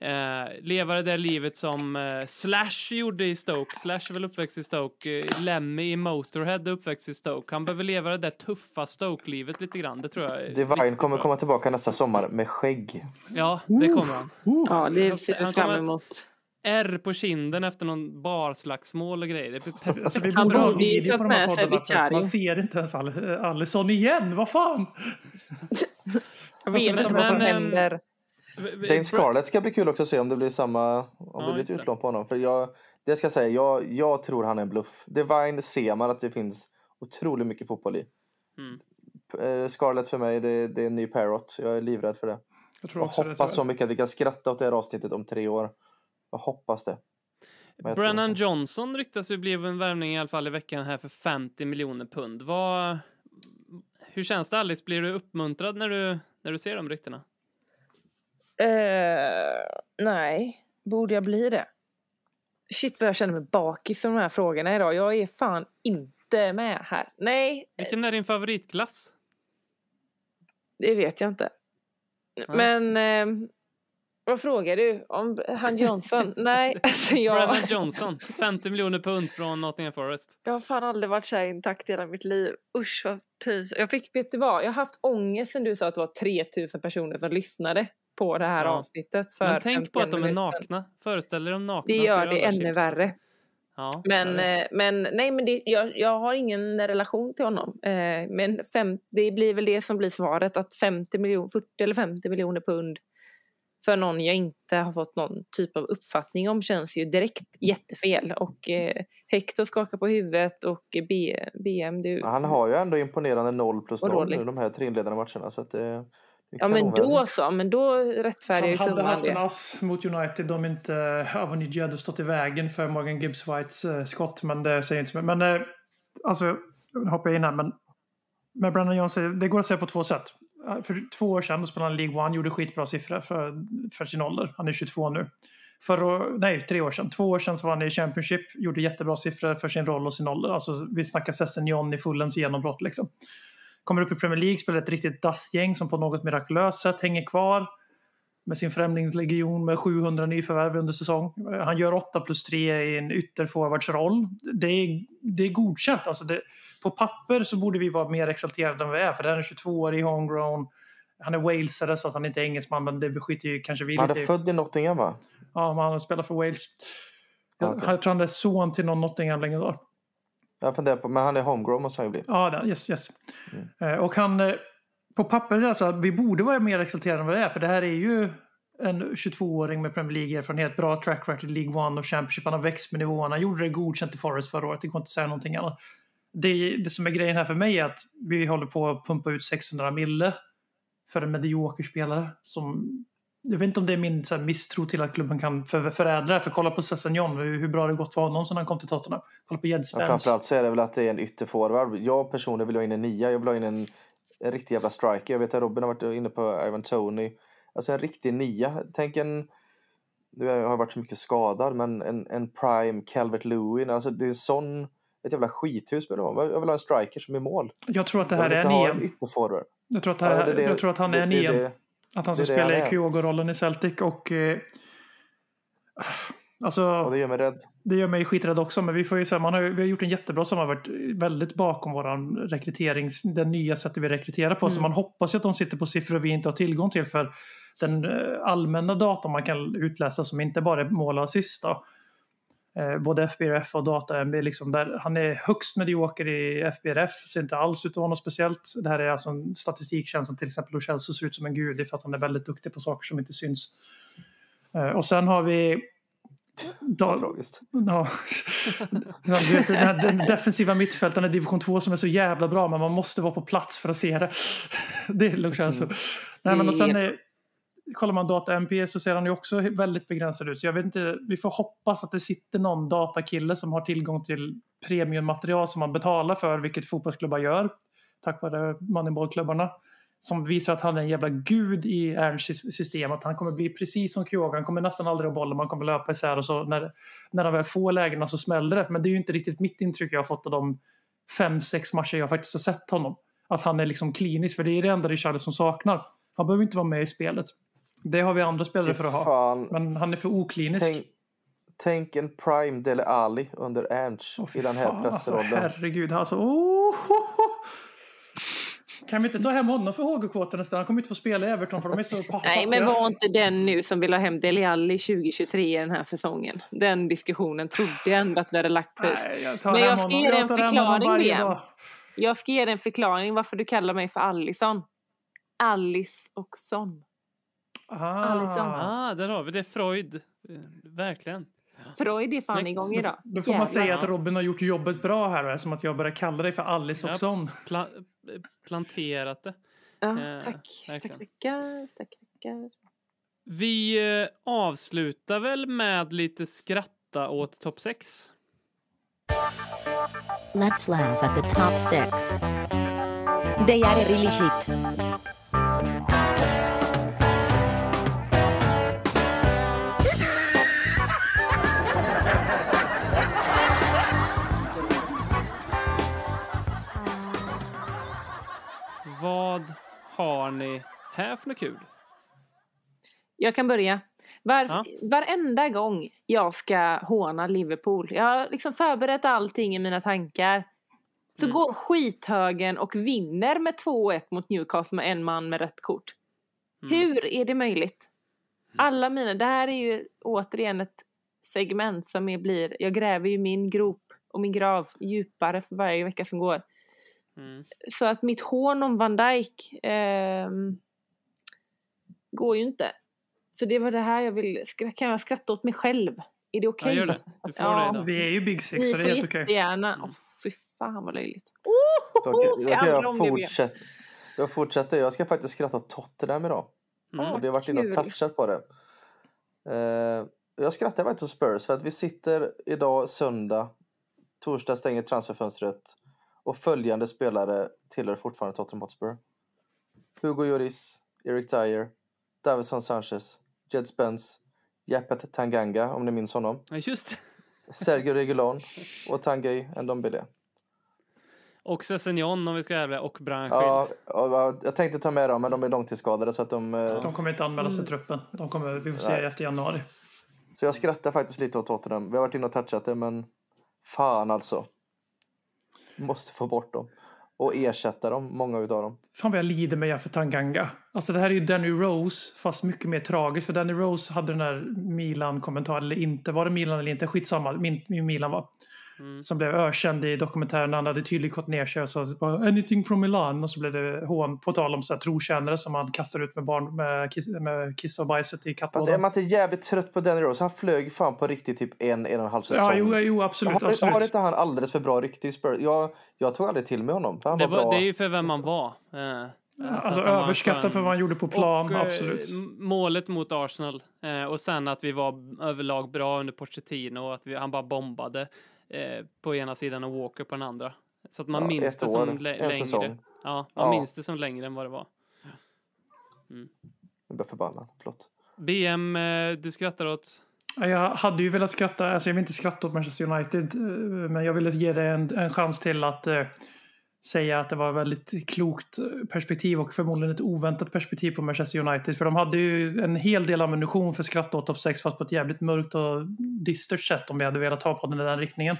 Speaker 1: Eh, leva det där livet som eh, Slash gjorde i Stoke. Slash är väl uppväxt i Stoke. Eh, Lemmy i Motorhead är uppväxt i Stoke. Han behöver leva det där tuffa Stoke-livet lite grann. Det tror jag
Speaker 3: Divine kommer
Speaker 1: bra.
Speaker 3: komma tillbaka nästa sommar med skägg.
Speaker 1: Ja, det kommer han.
Speaker 4: Ja, det ser
Speaker 1: kommer
Speaker 4: fram emot.
Speaker 1: R på kinden efter någon barslagsmål och grejer. Det.
Speaker 2: Alltså, vi borde ha video på de här poddarna. Man ser inte ens Al- Alisson igen. Vad fan?
Speaker 4: Jag vet inte vad som
Speaker 1: ehm,
Speaker 4: händer.
Speaker 3: Dane Scarlett ska bli kul också att se om det blir samma, om
Speaker 1: Ja,
Speaker 3: det blir ett
Speaker 1: det.
Speaker 3: utlån på honom. För jag, det ska jag säga, jag, jag tror han är en bluff. Divine ser man att det finns otroligt mycket fotboll i.
Speaker 1: Mm.
Speaker 3: Eh, Scarlett för mig, det, det är en ny Parrot. Jag är livrädd för det.
Speaker 2: Jag tror
Speaker 3: Jag
Speaker 2: också det.
Speaker 3: hoppas så
Speaker 2: tyvärr.
Speaker 3: mycket att vi kan skratta åt det här avsnittet om tre år. Jag hoppas det.
Speaker 1: Brennan. Johnson ryktas ju bli en värvning i alla fall i veckan här för 50 miljoner pund. Vad... Hur känns det Alice? Blir du uppmuntrad när du, när du ser de ryktena?
Speaker 4: Eh, nej, borde jag bli det? Shit vad jag känner mig bakis i de här frågorna idag. Jag är fan inte med här. Nej,
Speaker 1: Vilken är din favoritklass?
Speaker 4: det vet jag inte. Men eh, vad frågar du om han Johnson? nej, alltså jag,
Speaker 1: Brennan Johnson, 50 miljoner pund från Nottingham Forest.
Speaker 4: jag har fan aldrig varit så här intakt i hela mitt liv. Usch vad pys. Jag fick, vet du vad? Jag har haft ångest sen du sa att det var 3000 personer som lyssnade på det här
Speaker 1: Ja.
Speaker 4: avsnittet. För
Speaker 1: Men tänk på
Speaker 4: 51
Speaker 1: att de är nakna. Föreställ dig dem nakna.
Speaker 4: Det gör det ännu
Speaker 1: chips.
Speaker 4: värre.
Speaker 1: Ja,
Speaker 4: Men, eh, men nej, men det, jag, jag har ingen relation till honom. Eh, men fem, det blir väl det som blir svaret. Att 50 miljoner, 40 eller 50 miljoner pund för någon jag inte har fått någon typ av uppfattning om känns ju direkt jättefel. Och eh, Hector skakar på huvudet och B, BM du...
Speaker 3: Han har ju ändå imponerande 0 plus
Speaker 4: Och
Speaker 3: 0 nu de här tre inledande matcherna. Så att är
Speaker 4: Ja men då så, men då rättfärdigar ju
Speaker 2: Han hade
Speaker 4: summan
Speaker 2: haft en
Speaker 4: det.
Speaker 2: ass mot United om inte Avoniji hade stått i vägen för Morgan Gibbs Whites eh, skott. Men det säger inte så mycket. Men eh, alltså, nu hoppar jag in här. Men med Brandon Johnson, det går att säga på två sätt. Eh, För två år sedan spelade han League One, gjorde skitbra siffror för, för sin ålder. Han är 22 nu. För, nej, tre år sedan. Två år sedan så var han i Championship, gjorde jättebra siffror för sin roll och sin ålder. Alltså, vi snackar Sessen John i Fulhams genombrott liksom. Kommer upp i Premier League, spelar ett riktigt dassgäng som på något mirakulöst sätt hänger kvar med sin främlingslegion med 700 nyförvärv under säsong. Han gör 8 plus 3 i en ytterforwardsroll. Det är, det är godkänt. Alltså det, på papper så borde vi vara mer exalterade än vi är. För den är 22 år i homegrown. Han är walesare så att han inte är engelsman men det beskiter ju kanske vi
Speaker 3: Han är född i Nottingham va?
Speaker 2: Ja, men han spelar för Wales. Jag,
Speaker 3: Okej.
Speaker 2: jag tror han är son till någon Nottingham-legendar.
Speaker 3: Jag funderar på, men han är homegrown måste han ju bli.
Speaker 2: Ja, det, yes, yes. Eh, och han, eh, på det alltså, vi borde vara mer exalterade än vad vi är. För det här är ju en 22-åring med Premier League-erfarenhet, bra track record i League One och Championship. Han har växt med nivåerna. Gjorde det godkänt i Forest förra året. Det går inte att säga någonting annat. Det, det som är grejen här för mig är att vi håller på att pumpa ut 600 mille för en medioker spelare. Som, jag vet inte om det är min så här, misstro till att klubben kan för, förädla det. För kolla på Sessignon, hur, hur bra det gått för honom sedan han kom till Tottenham. Kolla på Jed
Speaker 3: Ja, framförallt så är det väl att det är en ytterforward. Jag personligen vill ha in en nia. Jag vill ha in en, en riktig jävla striker. Jag vet att Robin har varit inne på Ivan Tony. Alltså en riktig nia. Tänk en... Nu har jag varit så mycket skadad, men en, en prime Calvert Lewin. Alltså det är sån... Ett jävla skithus med dem. Jag vill ha en striker som är mål.
Speaker 2: Jag tror att det
Speaker 3: Jag
Speaker 2: här
Speaker 3: vill
Speaker 2: är
Speaker 3: inte
Speaker 2: en
Speaker 3: ha en
Speaker 2: EM.
Speaker 3: ytterforward.
Speaker 2: Jag tror att, det
Speaker 3: Ja, det
Speaker 2: jag tror att han är en
Speaker 3: det- det- det-
Speaker 2: Att han ska
Speaker 3: det det
Speaker 2: spela i. Kyogo-rollen i Celtic och... Eh, alltså,
Speaker 3: Och det gör mig rädd.
Speaker 2: det gör mig skiträdd också, men vi får ju säga, man har, vi har gjort en jättebra sommar, varit väldigt bakom våran rekryterings, den nya sättet vi rekryterar på. Så
Speaker 4: Mm.
Speaker 2: man hoppas ju att de sitter på siffror vi inte har tillgång till för den eh, allmänna data man kan utläsa som inte bara är mål och assist. Då. Eh, både FBRF och data MB, liksom där han är högst medioker i FBRF, ser inte alls ut att vara något speciellt. Det här är alltså en statistiktjänst som till exempel Lo Celso ser ut som en gud, för att han är väldigt duktig på saker som inte syns. Eh, och sen har vi
Speaker 3: Vad tragiskt.
Speaker 2: Ja. Den, här, den defensiva mittfältaren i division 2 som är så jävla bra men man måste vara på plats för att se det. Det är Lo Celso. Nej, men och sen är, kollar man data-MP så ser han ju också väldigt begränsad ut. Så jag vet inte, vi får hoppas att det sitter någon datakille som har tillgång till premiummaterial som man betalar för, vilket fotbollsklubbar gör, tack vare Moneyball-klubbarna. Som visar att han är en jävla gud i Ernsts system. Att han kommer bli precis som Kyoga. Han kommer nästan aldrig ha bollen. Man kommer löpa isär och så när, när han väl får lägena så smäller det. Men det är ju inte riktigt mitt intryck jag har fått av de fem, sex matcher jag faktiskt har sett honom. Att han är liksom klinisk. För det är det enda Richarlison saknar. Han behöver inte vara med i spelet. Det har vi andra spelare för att ha. Men han är för oklinisk.
Speaker 3: tänk, tänk en prime Dele Alli under Ernst
Speaker 2: fy
Speaker 3: i den här
Speaker 2: fan, alltså,
Speaker 3: pressrollen.
Speaker 2: herregud, alltså. Oh, ho, ho. Kan vi inte ta hem honom för HG-kvoten nästan? Han kommer inte få spela i Everton för de är så pa-
Speaker 4: Nej, men var inte den nu som vill ha hem Dele Alli 2023 i den här säsongen. Den diskussionen trodde jag ändå att vi hade lagt.
Speaker 2: Nej, jag tar
Speaker 4: Men jag ska
Speaker 2: honom.
Speaker 4: ge dig en förklaring,
Speaker 2: dag.
Speaker 4: Jag ska ge dig en förklaring varför du kallar mig för Allison. Alice och Son. Alisson.
Speaker 2: Ah.
Speaker 1: Ah, där har vi det. Freud. Verkligen.
Speaker 4: Freud är fan
Speaker 1: Snyggt.
Speaker 4: igång idag.
Speaker 2: Då får man säga
Speaker 4: Jävlar.
Speaker 2: att Robin har gjort jobbet bra här. då, Som att jag börjar kalla dig för Alice
Speaker 1: Ja.
Speaker 2: sån.
Speaker 1: Pla planterat det.
Speaker 4: Ja,
Speaker 1: Eh,
Speaker 4: tack. Tack, tackar. Tack, tackar.
Speaker 1: Vi eh, avslutar väl med lite skratta åt topp 6.
Speaker 6: Let's laugh at the top six.
Speaker 7: They are really shit.
Speaker 1: Vad har ni här för något kul?
Speaker 4: Jag kan börja. Var,
Speaker 1: Ja.
Speaker 4: Varenda gång jag ska håna Liverpool, jag har liksom förberett allting i mina tankar. Så
Speaker 1: Mm.
Speaker 4: går skithögen och vinner med 2-1 mot Newcastle med en man med rött kort.
Speaker 1: Mm.
Speaker 4: Hur är det möjligt? Alla mina, det här är ju återigen ett segment som är, blir, jag gräver ju min grop och min grav djupare för varje vecka som går.
Speaker 1: Mm.
Speaker 4: Så att mitt hån om Van Dijk ehm, går ju inte. Så det var det här jag vill, kan jag skratta åt mig själv? Är det
Speaker 1: Ja,
Speaker 4: okej?
Speaker 1: gör det. Du får
Speaker 4: Ja.
Speaker 1: det idag.
Speaker 2: Vi är ju Big Six
Speaker 4: Ni
Speaker 2: så det
Speaker 4: får
Speaker 2: är helt okej.
Speaker 4: jättegärna.
Speaker 1: Mm.
Speaker 4: Åh, fy fan vad löjligt.
Speaker 3: Då,
Speaker 4: Oh,
Speaker 3: kan- då kan jag fortsätta. Då fortsätter jag. Jag ska faktiskt skratta åt Tottenham idag.
Speaker 1: Mm.
Speaker 3: Vi har varit inne och touchat på det. Eh, jag skrattar faktiskt åt Spurs för att vi sitter idag söndag. Torsdag stänger transferfönstret. Och följande spelare tillhör fortfarande Tottenham Hotspur. Hugo Lloris, Eric Dyer, Davison Sanchez, Jed Spence, Japet Tanganga om ni minns honom.
Speaker 1: Ja, just.
Speaker 3: Sergio Regulon och Tanguy Ndombele.
Speaker 1: Och Sessignon om vi ska ärva och Branschil.
Speaker 3: Ja, ja, jag tänkte ta med dem men de är långtidsskadade så att de... eh,
Speaker 2: De kommer inte anmäla sig
Speaker 4: Mm.
Speaker 2: i truppen. De kommer, vi får se
Speaker 3: Nej.
Speaker 2: efter januari.
Speaker 3: Så jag skrattar faktiskt lite åt Tottenham. Vi har varit inne och touchat det, men fan alltså. Måste få bort dem. Och ersätta dem, många utav dem.
Speaker 2: Fan vad jag lider med för Tanganga. Alltså det här är ju Danny Rose fast mycket mer tragiskt. För Danny Rose hade den där Milan-kommentaren eller inte. Var det Milan eller inte? Skitsamma. Min, min Milan var.
Speaker 1: Mm.
Speaker 2: Som blev ökänd i dokumentären. Han hade tydligt gått ner sig och sa bara, anything from Milan. Och så blev det hån på tal om så här trotjänare som man kastar ut med, barn, med, kiss, med kiss och bajset i
Speaker 3: Fast är
Speaker 2: kattlådan.
Speaker 3: man inte jävligt trött på Danny Rose? Han flög fan på riktigt typ en, en och en halv säsong.
Speaker 2: Ja, jo, jo absolut.
Speaker 3: har,
Speaker 2: absolut.
Speaker 3: har inte han alldeles för bra rykte i Spurs? Jag, jag tog aldrig till mig honom. Han
Speaker 1: Det,
Speaker 3: var,
Speaker 1: var,
Speaker 3: bra.
Speaker 1: det är ju för vem man var. Eh,
Speaker 2: Alltså,
Speaker 1: han en
Speaker 2: överskattad för vad han gjorde på plan,
Speaker 1: och, eh,
Speaker 2: absolut.
Speaker 1: målet mot Arsenal eh, och sen att vi var överlag bra under Pochettino och att vi, han bara bombade eh, på ena sidan och Walker på den andra. Så att man
Speaker 3: Ja,
Speaker 1: minns det som längre.
Speaker 3: säsong.
Speaker 1: Ja, man
Speaker 3: Ja.
Speaker 1: minns det som längre än vad det var.
Speaker 3: Jag blir förbannad. Förlåt.
Speaker 1: BM, eh, du skrattar åt?
Speaker 2: Ja, Jag hade ju velat skratta, alltså jag vill inte skratta åt Manchester United, eh, men jag ville ge det en, en chans till att säga att det var väldigt klokt perspektiv och förmodligen ett oväntat perspektiv på Manchester United. För de hade ju en hel del ammunition för skratt åt topp 6 fast på ett jävligt mörkt och dystert sätt om vi hade velat ta på den i den riktningen.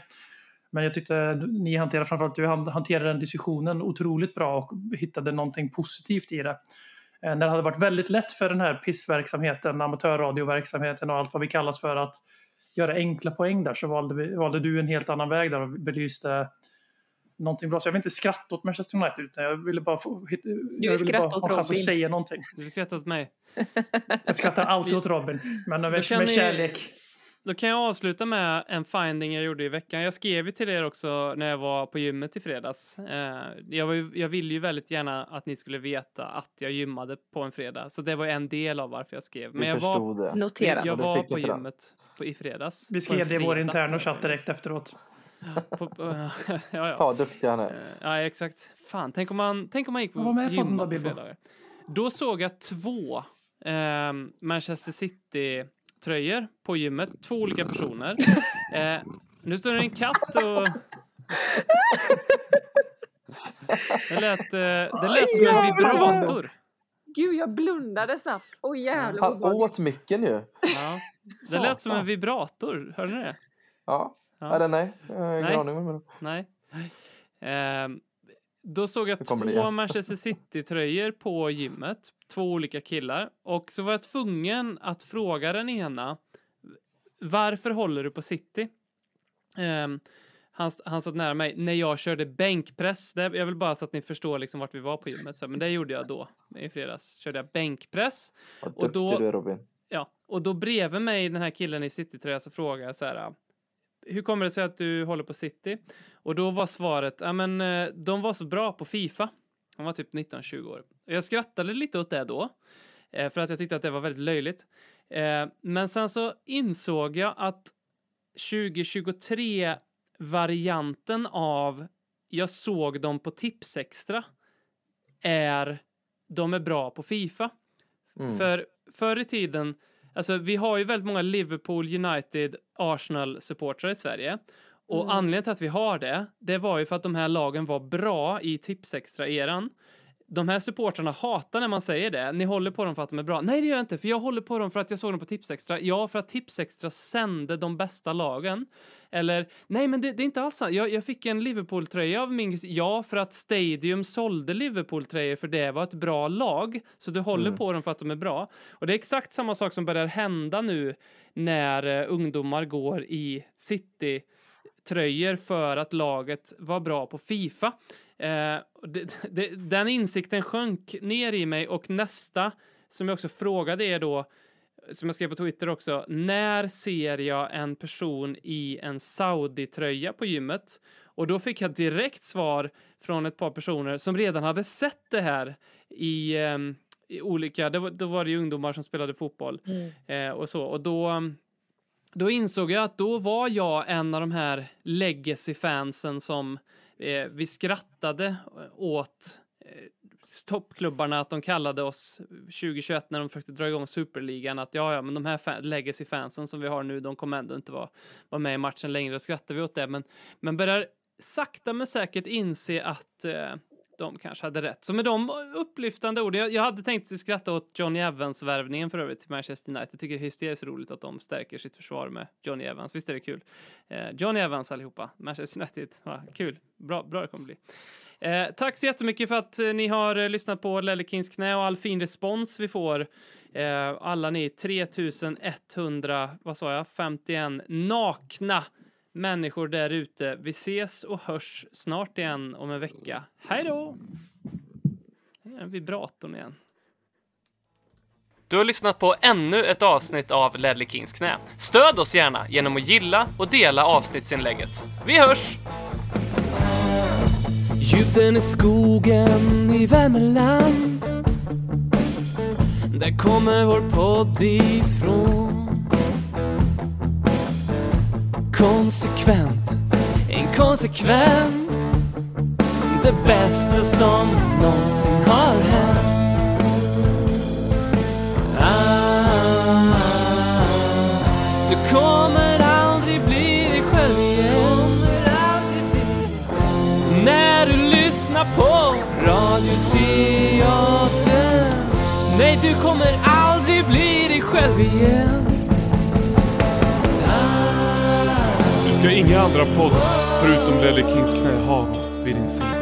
Speaker 2: Men jag tyckte ni hanterade, framförallt du hanterade den diskussionen otroligt bra och hittade någonting positivt i det. Eh, när det hade varit väldigt lätt för den här pissverksamheten, amatörradioverksamheten och allt vad vi kallas för att göra enkla poäng där så valde, vi, valde du en helt annan väg där och belyste någonting bra. Så jag vill inte skratta åt Manchester United utan jag ville bara få, jag ville bara få en chans att säga någonting.
Speaker 1: Du skrattar åt mig.
Speaker 2: Jag skrattar alltid åt Robin, men med, med
Speaker 1: ni-
Speaker 2: kärlek.
Speaker 1: då kan jag avsluta med en finding jag gjorde i veckan. Jag skrev ju till er också när jag var på gymmet i fredags. Eh, jag, var ju, jag ville ju väldigt gärna att ni skulle veta att jag gymmade på en fredag, så det var en del av varför jag skrev.
Speaker 3: Vi
Speaker 1: jag var,
Speaker 3: förstod det.
Speaker 4: Notera.
Speaker 1: jag var på gymmet på, i fredags.
Speaker 2: Vi skrev det i vår interna chatt direkt efteråt.
Speaker 1: På, på, ja, ja.
Speaker 3: Fan vad duktig han
Speaker 1: Eh,
Speaker 3: är.
Speaker 1: Ja, exakt. Fan, tänk om man, tänk om man gick på gym
Speaker 2: då,
Speaker 1: på
Speaker 2: Bibbo.
Speaker 1: fredagar. Då såg jag två ehm, Manchester City-tröjor på gymmet. Två olika personer. eh, nu står det en katt och... Det lät, eh, det lät som en vibrator.
Speaker 4: Gud, jag blundade snabbt. Åh jävlar
Speaker 3: Han åt micken ju.
Speaker 1: Ja, det lät som en vibrator. Hörde ni det?
Speaker 3: Ja.
Speaker 1: Ja.
Speaker 3: Eller nej, jag har ingen
Speaker 1: Nej.
Speaker 3: aning.
Speaker 1: Nej. Ehm, då såg jag två. Manchester City-tröjor på gymmet. Två olika killar. Och så var jag tvungen att fråga den ena. Varför håller du på City? Ehm, han, han satt nära mig när jag körde bänkpress. Det, jag vill bara så att ni förstår liksom vart vi var på gymmet. Så, men det gjorde jag då. I fredags körde jag bänkpress.
Speaker 3: Vad
Speaker 1: Och
Speaker 3: duktig
Speaker 1: då-
Speaker 3: du är Robin.
Speaker 1: Ja, och då bredvid mig, den här killen i City-tröja, så frågade jag så här. Hur kommer det sig att du håller på City? Och då var svaret, ja men eh, de var så bra på Fifa. Han var typ 19-20 år. Och jag skrattade lite åt det då. eh, För att jag tyckte att det var väldigt löjligt. Eh, Men sen så insåg jag att 2023 varianten av jag såg dem på Tipsextra är de är bra på Fifa.
Speaker 3: Mm.
Speaker 1: För förr i tiden, alltså vi har ju väldigt många Liverpool, United, Arsenal-supportrar i Sverige. Och
Speaker 4: Mm.
Speaker 1: anledningen till att vi har det, det var ju för att de här lagen var bra i Tipsextra-eran. De här supportrarna hatar när man säger det. Ni håller på dem för att de är bra. Nej, det gör jag inte, för jag håller på dem för att jag såg dem på Tipsextra. Ja, för att Tipsextra sände de bästa lagen. Eller, nej, men det, det är inte alls sant. Jag, jag fick en Liverpool-tröja av min. Ja, för att Stadium sålde Liverpool-tröjor för det var ett bra lag. Så du håller
Speaker 3: Mm.
Speaker 1: på dem för att de är bra. Och det är exakt samma sak som börjar hända nu när eh, ungdomar går i City tröjor för att laget var bra på Fifa. Eh, det, det, den insikten sjönk ner i mig och nästa som jag också frågade er då, som jag skrev på Twitter också, när ser jag en person i en Saudi-tröja på gymmet? Och då fick jag direkt svar från ett par personer som redan hade sett det här i, ehm, i olika, det var, då var det ju ungdomar som spelade fotboll eh, och så. Och då, då insåg jag att då var jag en av de här legacy-fansen som eh, vi skrattade eh, åt eh, toppklubbarna att de kallade oss 2021 när de försökte dra igång superligan att ja, ja, men de här fa- legacy-fansen som vi har nu, de kommer ändå inte vara, vara med i matchen längre Då skrattade vi åt det. Men, men börjar sakta men säkert inse att eh, de kanske hade rätt. Så med de upplyftande orden, jag, jag hade tänkt skratta åt Johnny Evans-värvningen för övrigt till Manchester United. Jag tycker det är hysteriskt roligt att de stärker sitt försvar med Johnny Evans. Visst är det kul? Eh, Johnny Evans allihopa, Manchester United. Ja, kul, bra, bra det kommer bli. Eh, tack så jättemycket för att eh, ni har eh, lyssnat på Lelle Kings knä och all fin respons vi får. Eh, alla ni 3100, vad sa jag, 51 nakna människor där ute. Vi ses och hörs snart igen om en vecka. Hej då! Det är vibratorn igen. Du har lyssnat på ännu ett avsnitt av Ledley Kings knä. Stöd oss gärna genom att gilla och dela avsnittsinlägget. Vi hörs! Gjuten i skogen i Värmeland Där kommer vår podd ifrån Konsekvent, inkonsekvent Det bästa som någonsin har hänt. Ah, Du kommer aldrig bli dig själv igen. När du lyssnar på Radioteatern Nej, du kommer aldrig bli dig själv igen.
Speaker 8: Inga andra poddar förutom Lelle Kings knähav vid din sida.